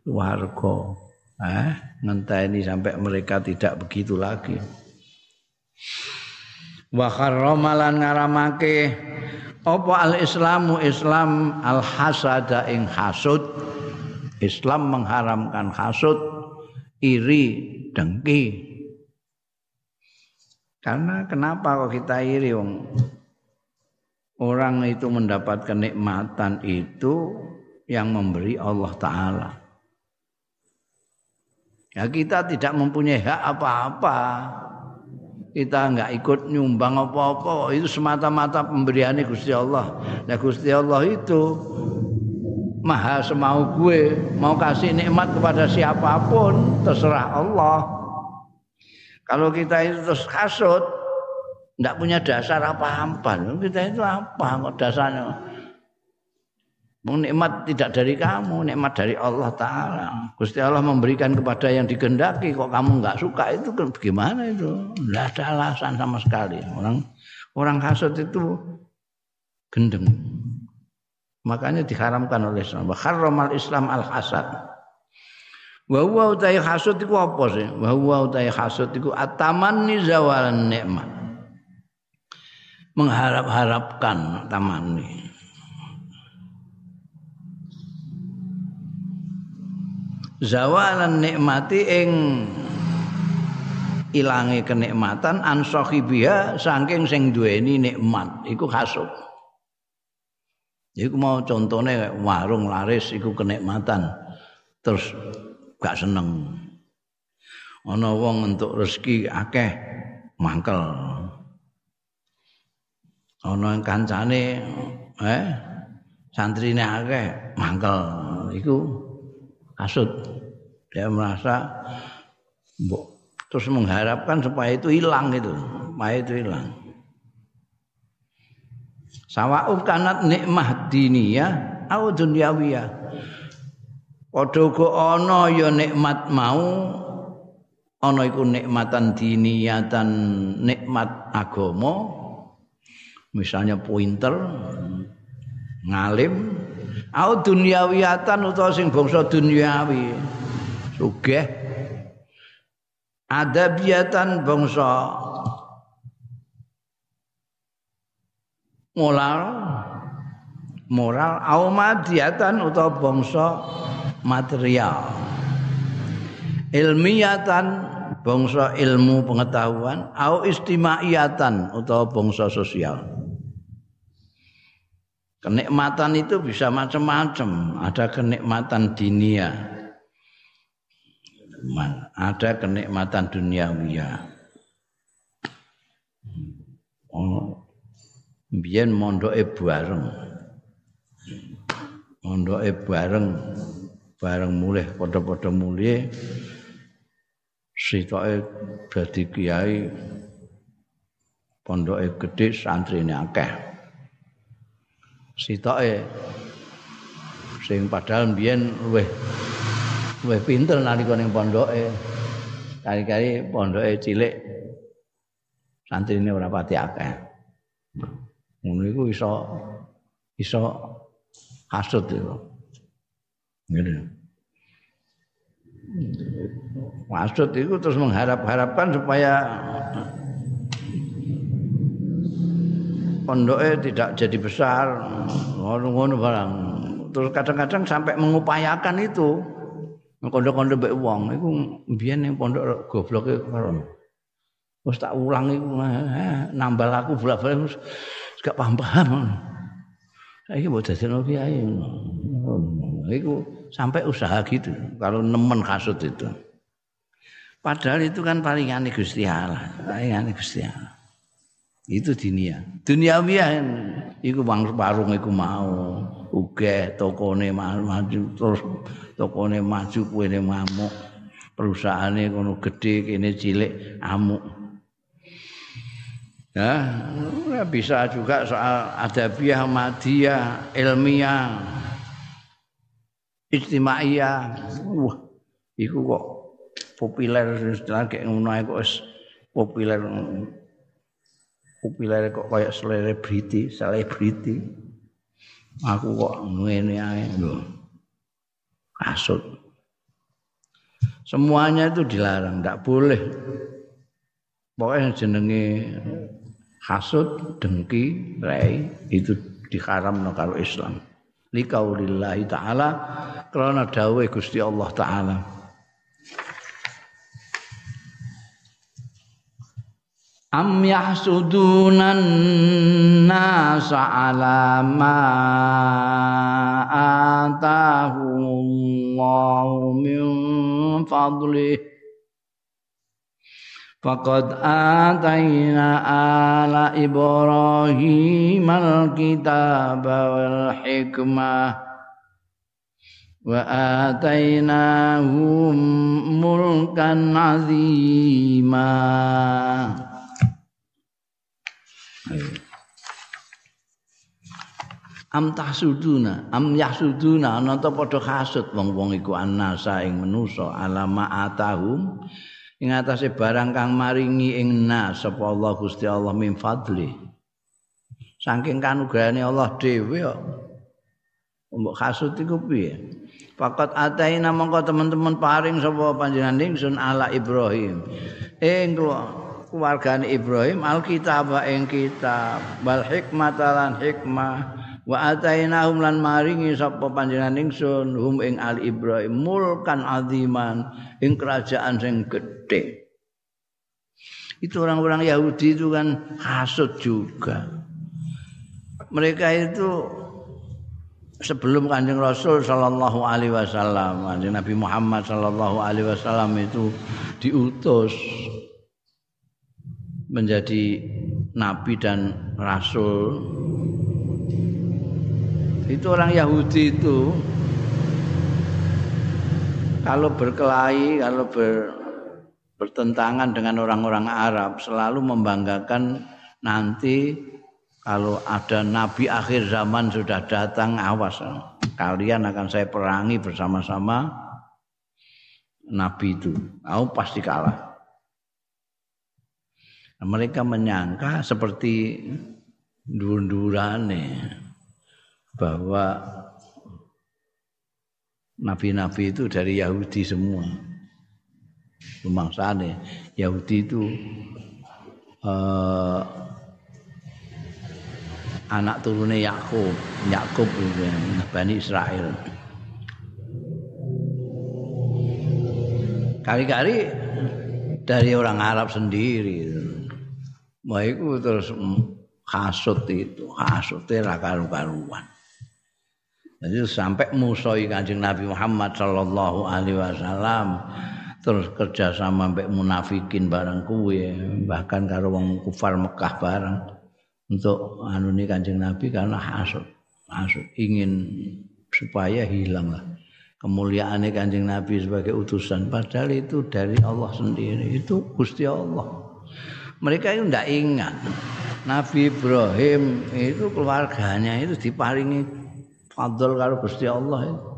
warga. Eh ngenteni sampai mereka tidak begitu lagi. Wa kharramalan ngaramake apa al islamu islam al hasada ing hasud? Islam mengharamkan hasud iri dengki karena kenapa kok kita iri wong? Orang itu mendapat kenikmatan itu yang memberi Allah taala. Ya kita tidak mempunyai hak apa-apa. Kita enggak ikut nyumbang apa-apa, itu semata-mata pemberian Gusti Allah. Nah Gusti Allah itu maha semau gue, mau kasih nikmat kepada siapa pun terserah Allah. Kalau kita itu terus kasut, tidak punya dasar apa-apa. Kita itu apa kok dasarnya? Nikmat tidak dari kamu, nikmat dari Allah Ta'ala. Gusti Allah memberikan kepada yang digendaki, kok kamu nggak suka itu bagaimana itu? Tidak ada alasan sama sekali. Orang orang hasut itu gendeng. Makanya diharamkan oleh Islam. Harramal Islam al-hasad. Wa huwa utai hasud iku apa sih? Wa huwa utai hasud iku atamanni zawalan nikmat. Mengharap-harapkan tamanni. Zawalan nikmati ing ilange kenikmatan an sahibiha saking sing duweni nikmat iku hasud. Iku mau contohnya warung laris iku kenikmatan. Terus gak seneng. Ana wong entuk rezeki akeh mangkel. Ana kancane eh santrine akeh mangkel. Iku kasut. Dia merasa mbok terus mengharapkan supaya itu hilang itu, supaya itu hilang. Sawa'u kanat nikmah diniyah au dunyawiyah. Padha uga ana ya nikmat mau ana iku nikmatan diniyatan nikmat agama. Misalnya pointer ngalim au dunyawiyatan utawa sing bangsa duniawi. Sugih. Adabiyatan bangsa. Moral moral au madiatan utawa bangsa material ilmiatan bangsa ilmu pengetahuan au istimaiyatan utawa bangsa sosial Kenikmatan itu bisa macam-macam. Ada kenikmatan dunia. Ada kenikmatan duniawiya. Oh, biyen mondoke bareng. Mondoke bareng bareng mulih padha-padha mulih sitoke dadi kiai pondoke gedhe santrine akeh. sitoke sing padahal mbiyen luwih luwih pinter nalika ning pondoke kali-kali pondoke cilik santrine ora pati akeh ngono iku iso iso hasud itu ngene. Maksud itu terus mengharap-harapkan supaya pondoknya tidak jadi besar. Ngono-ngono barang. Terus kadang-kadang sampai mengupayakan itu. Kondo-kondo mbek wong. Iku mbiyen ning pondok gobloke karo. Wis tak ulang iku eh, nambal aku bolak-balik gak paham-paham. Saiki mbok dadekno kiai iku sampai usaha gitu. Kalau nemen kasut itu. Padahal itu kan paling aneh Gusti Allah. Paling aneh Gusti Allah. Itu dunia. Duniawiah iku wong warung iku mau. Uga tokone maju terus tokone maju kuwene mamuk perusahaane kono gede kene cilik amuk. Ya bisa juga soal adabiah madiyah ilmiah istimaiyah wah iku kok populer istilah kayak ngono kok populer Kupilere kok kaya selebriti, selebriti. Aku kok ngene ae lho. Kasut. Semuanya itu dilarang, tidak boleh. Pokoknya jenenge hasud, dengki, rei itu diharam kalau Islam. Likaulillahi ta'ala karena dawai Gusti Allah ta'ala. am yahsudunan nasa ala ma atahumullahu min fadlih Faqad atayna ala Ibrahim al-kitab wal hikmah wa atainahum mulkan azimah Am tahsuduna, am yahsuduna ana ta hasud wong-wong iku annasa ing manusa alama atahum ing atase barang kang maringi ing nas sapa Allah Gusti Allah min fadli. Saking kanugrahane Allah dhewe kok. Mbok hasud iku piye? Fakat ataina mongko teman-teman paring sapa panjenengan ingsun ala Ibrahim. Ing keluargane Ibrahim alkitab ing kitab wal hikmah lan hikmah wa atainahum lan maringi sapa panjenengan ingsun hum ing al Ibrahim mulkan aziman ing kerajaan sing gede itu orang-orang Yahudi itu kan hasud juga. Mereka itu sebelum kanjeng Rasul Shallallahu Alaihi Wasallam kanjeng Nabi Muhammad Shallallahu Alaihi Wasallam itu diutus menjadi nabi dan rasul itu orang Yahudi itu kalau berkelahi kalau ber, bertentangan dengan orang-orang Arab selalu membanggakan nanti kalau ada nabi akhir zaman sudah datang awas kalian akan saya perangi bersama-sama nabi itu. Kamu pasti kalah. Mereka menyangka seperti dur-durane bahwa nabi-nabi itu dari Yahudi semua. Lumangsane Yahudi itu uh, anak turunnya Yakub, Yakub itu Bani Israel. Kali-kali dari orang Arab sendiri. Wah itu terus Hasut itu, hasute ra karu-karuan. Jadi sampai musoi kanjeng Nabi Muhammad Sallallahu Alaihi Wasallam terus kerja sama mbek munafikin barang kuwe bahkan karo wong kufar Mekah barang untuk anu ini kanjeng Nabi karena hasut hasut ingin supaya hilang lah kemuliaan kanjeng Nabi sebagai utusan. Padahal itu dari Allah sendiri itu Gusti Allah. Mereka itu tidak ingat. Nabi Ibrahim itu keluarganya itu diparingi fadl karo Gusti Allah itu.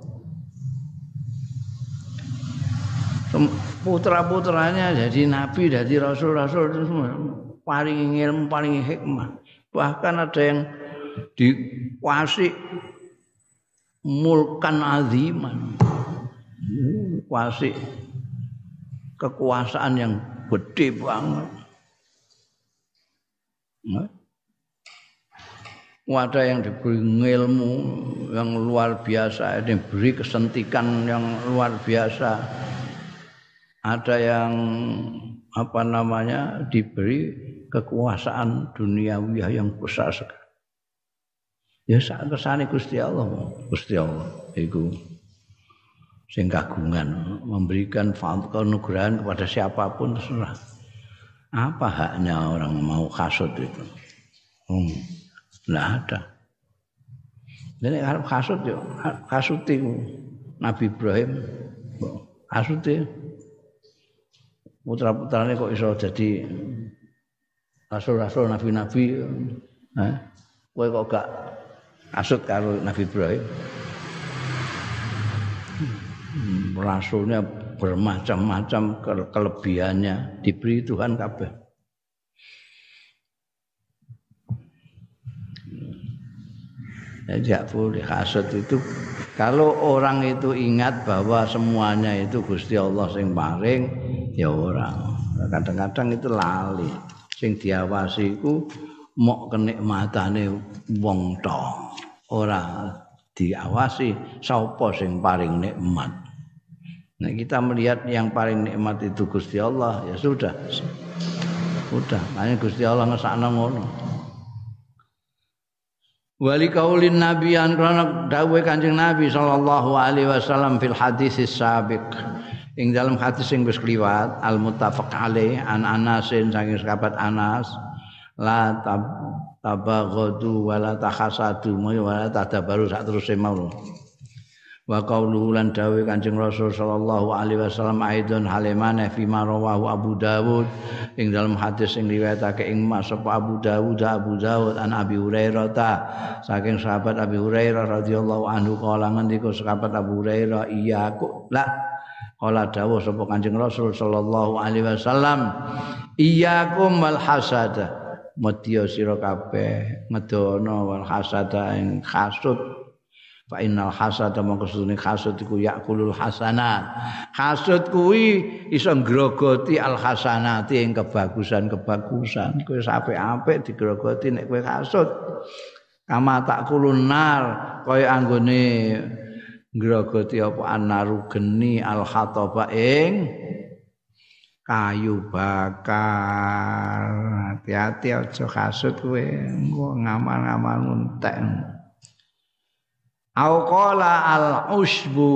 Putra-putranya jadi nabi, jadi rasul-rasul itu semua paling ilmu, paling hikmah. Bahkan ada yang dikuasai mulkan aziman. Kuasai kekuasaan yang gede banget. Ada yang diberi ilmu yang luar biasa, diberi kesentikan yang luar biasa. Ada yang apa namanya diberi kekuasaan duniawi yang besar sekali. Ya saat kesane Gusti Allah, Gusti Allah iku sing kagungan memberikan kenugrahan kepada siapa pun terserah. Apa haknya orang mau kasut itu? Hmm. Tidak ada. Jadi kalau kasut yo, kasut itu Nabi Ibrahim, kasut itu putra putranya kok iso jadi rasul-rasul nabi-nabi, eh? Kok gak kasut karo Nabi Ibrahim. Rasulnya bermacam-macam kelebihannya diberi Tuhan kabeh. Tidak boleh. Itu kalau orang itu ingat bahwa semuanya itu Gusti Allah sing paring ya orang. Kadang-kadang itu lali. Sing diawasi iku mok kenikmatane wong to. Ora diawasi sapa sing paring nikmat. Nah kita melihat yang paling nikmat itu Gusti Allah ya sudah. Sudah. Hanya Gusti Allah ngesakno ngono wali kaulin nabi an krana dawuh Kanjeng Nabi sallallahu alaihi wasallam fil hadis sabiq. Ing dalam hadis sing wis kliwat al muttafaq alaih an Anasin saking sahabat Anas la tab tabaghadu wala takhasadu. Wala tadabaru sak teruse mau wa qauluhu lan dawe Kanjeng Rasul sallallahu alaihi wasallam aidon halimane fi marawahu Abu Dawud. Ing dalam hadis sing riwayatake ing Mas Abu Dawud Abu Dawud an Abi Hurairah ta. Saking sahabat Abi Hurairah radhiyallahu anhu kala ngendika sahabat Abu Hurairah iya kok la? Kala dawuh sapa Kanjeng Rasul sallallahu alaihi wasallam iyyakum wal hasada. Medya sira kabeh ngedono wal hasada ing hasud fa innal hasada mongko sedune hasud iku yakulul hasanat. Hasud kuwi iso ngrogoti al hasanati ing kebagusan-kebagusan. Kowe apik-apik digrogoti nek kowe hasud kama tak kulun nar kaya anggone ngrogoti apa anaru geni al khataba ing kayu bakar. Hati-hati aja kasut kowe ngamal-ngamal nguntek au qala al usbu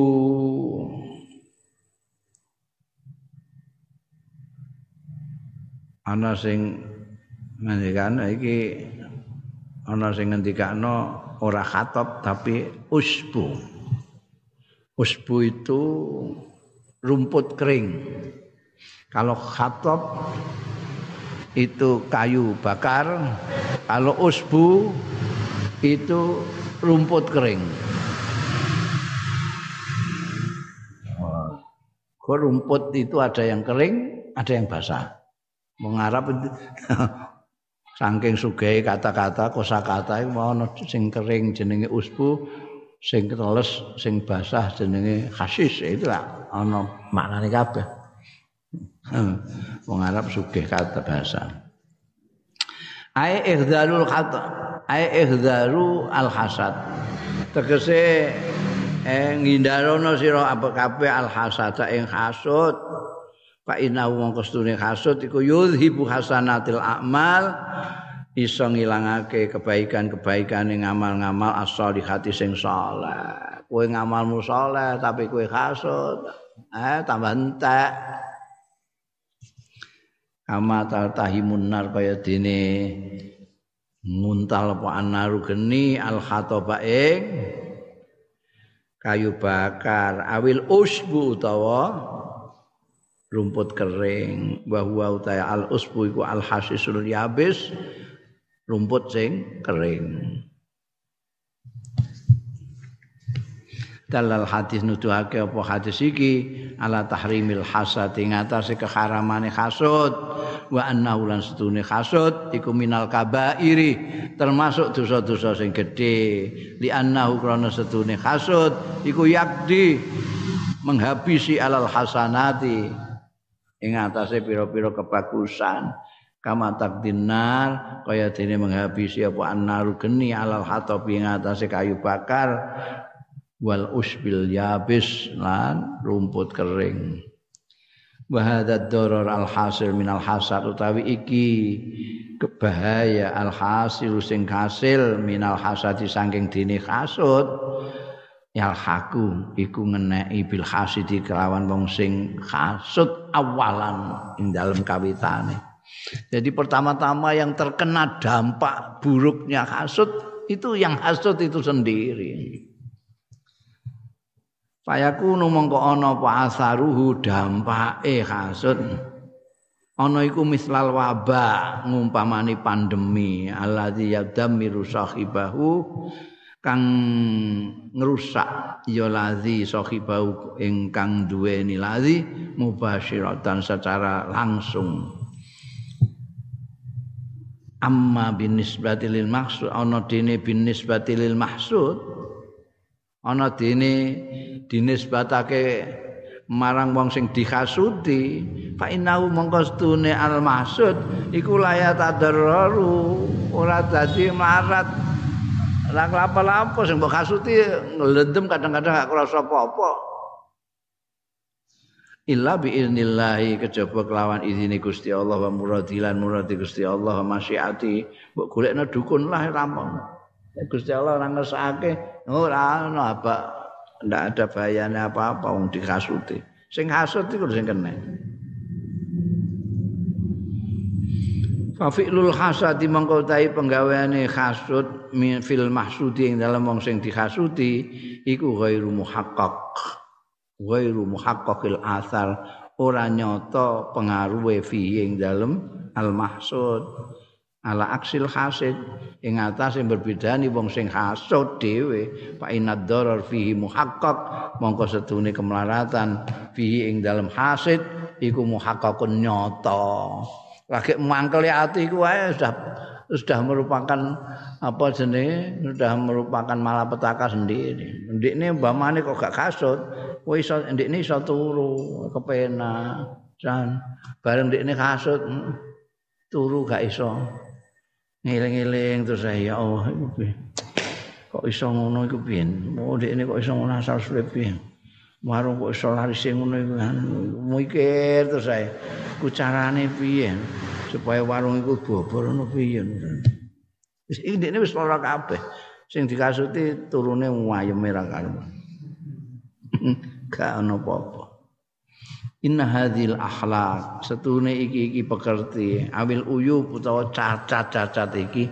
ana sing ngendikan iki ana sing ngendikano ora khatop tapi usbu usbu itu rumput kering. Kalau khatop itu kayu bakar kalau usbu itu rumput kering rumput itu ada yang kering, ada yang basah. Mengarap itu saking sugih kata-kata kosakata iku mau sing kering jenenge usbu, sing teles sing basah jenenge khasis itu lah ana maknane kabeh. Wong Arab sugih kata bahasa. Ai ihdzalul khata, ai ihdalu al hasad. Tegese eh ngindarono sira apa kabeh al hasada ing hasud fa inna wong kestune hasud iku yuzhibu hasanatil a'mal iso ngilangake kebaikan-kebaikan ing ngamal-ngamal as-solihati sing saleh. Kowe ngamalmu saleh tapi kowe hasud, eh tambah entek. Kama tahimun nar kaya dene nguntal apa anaru geni al khataba ing kayu bakar awil usbu utawa rumput kering. Bahwa utaya al usbu iku al hasisul yabis rumput sing kering. Dalal hadis nuduhake apa hadis iki? Ala tahrimil hasad ing atase keharamane hasud wa annahu lan setune hasud iku minal kabairi termasuk dosa-dosa sing gedhe. Li annahu krana setune hasud iku yakdi menghabisi alal hasanati. Ing atase pira-pira kebagusan. Kama takdinar kaya dene menghabisi apa annaru geni alal hatabi ing atase kayu bakar. Wal usbil yabis lan rumput kering wa hadza darar al hasil min al hasad utawi iki kebahaya al hasil sing hasil min al hasadi saking dene hasud. Yal haku iku ngeneki bil hasidi kelawan wong sing hasud awalan ing dalem kawitane. Jadi pertama-tama yang terkena dampak buruknya hasud itu yang hasud itu sendiri Fayakunu mongko ana apa asaruhu dampake hasud. Ana iku mislal wabah ngumpamani pandemi alladzi yadammiru sahibahu kang ngrusak ya lazi sahibahu ingkang duweni lazi mubasyiratan secara langsung. Amma binisbati lil maksud ana dene binisbati lil maksud ana dene dinisbatake marang wong sing dihasuti. Fa innahu mongko stune al maksud iku layat adarru ora dadi marat ora apa-apa sing mbok hasuti ngelendem kadang-kadang gak krasa apa-apa. Illa bi idznillah kejaba kelawan izine Gusti Allah wa muradilan muradi Gusti Allah wa masyiati. Mbok golekno dukun lah rampung Gusti Allah ora ngersake ora ono apa ndak ada bayane apa-apa wong dikasuti. Sing hasud iku sing kena. Fafi'lul hasadi mangko tai penggaweane hasud min fil mahsudi ing dalam wong sing dihasuti iku ghairu muhaqqaq. Ghairu muhaqqaqil asar ora nyata pengaruhe fi ing dalem al mahsud. Ala aksil hasid. Ing sing berbedani wong sing hasud dhewe. Fa inad darar fihi muhaqqaq. Mongko setune kemelaratan fihi ing dalam hasid iku muhaqqaqun nyata. Lagi mangkel ati iku sudah sudah merupakan apa jenenge sudah merupakan malapetaka sendiri. Ndikne mbamane kok gak kasut kowe iso ndikne iso turu kepenak jan. Bareng ndikne kasut hmm, turu gak iso ngiling-ngiling terus saya ya Allah iku kok iso ngono iku piye? Oh ini kok iso ngono asal suwe piye? Warung kok iso lari sing ngono iku kan? Mikir terus saya ku carane piye? Supaya warung iku bobor ngono piye? Wis iki dekne wis ora kabeh. Sing dikasuti turune wayeme ra karuan. Gak ono apa-apa Inna hadhil akhlak setune iki iki pekerti. Awil uyub utawa cacat-cacat iki.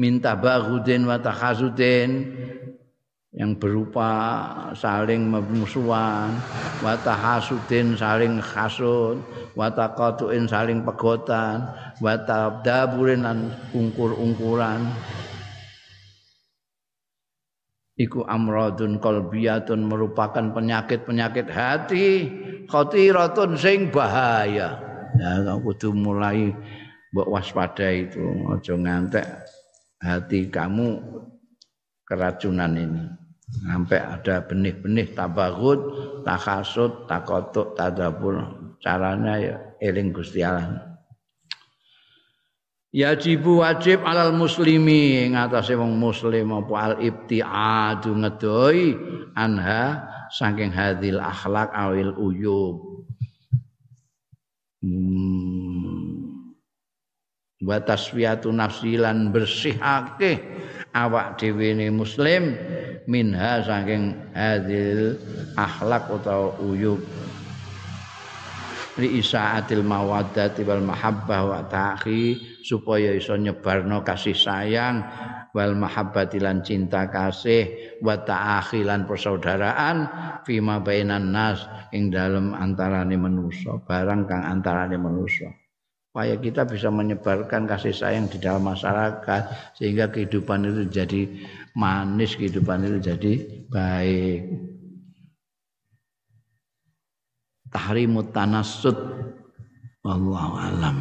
Minta bagudin wa takhazudin. Yang berupa saling memusuhan. Wa tahasudin saling hasud wa taqatuin saling pegotan. Wa tabdaburin lan ungkur-ungkuran iku amradun qalbiyatun merupakan penyakit-penyakit hati khatiratun sing bahaya. Ya kudu mulai mbok waspada itu aja ngantek hati kamu keracunan ini. Sampai ada benih-benih tabagut takasut takotuk tadabur. Caranya ya eling Gusti Allah Yajibu wajib alal muslimi ing atase wong muslim apa al ibtiadu ngedoi anha saking hadil akhlak awil uyub. Hmm. wa taswiyatu nafsi lan bersihake awak dhewe muslim minha saking hadil akhlak utawa uyub li isaatil mawaddati wal mahabbah wa ta'khi supaya iso nyebarno kasih sayang wal mahabbati lan cinta kasih wa ta'akhi lan persaudaraan fima bainan nas ing dalem antarane manusa barang kang antarane manusa. Supaya kita bisa menyebarkan kasih sayang di dalam masyarakat sehingga kehidupan itu jadi manis kehidupan itu jadi baik. Tahrimut tanassut wallahu alam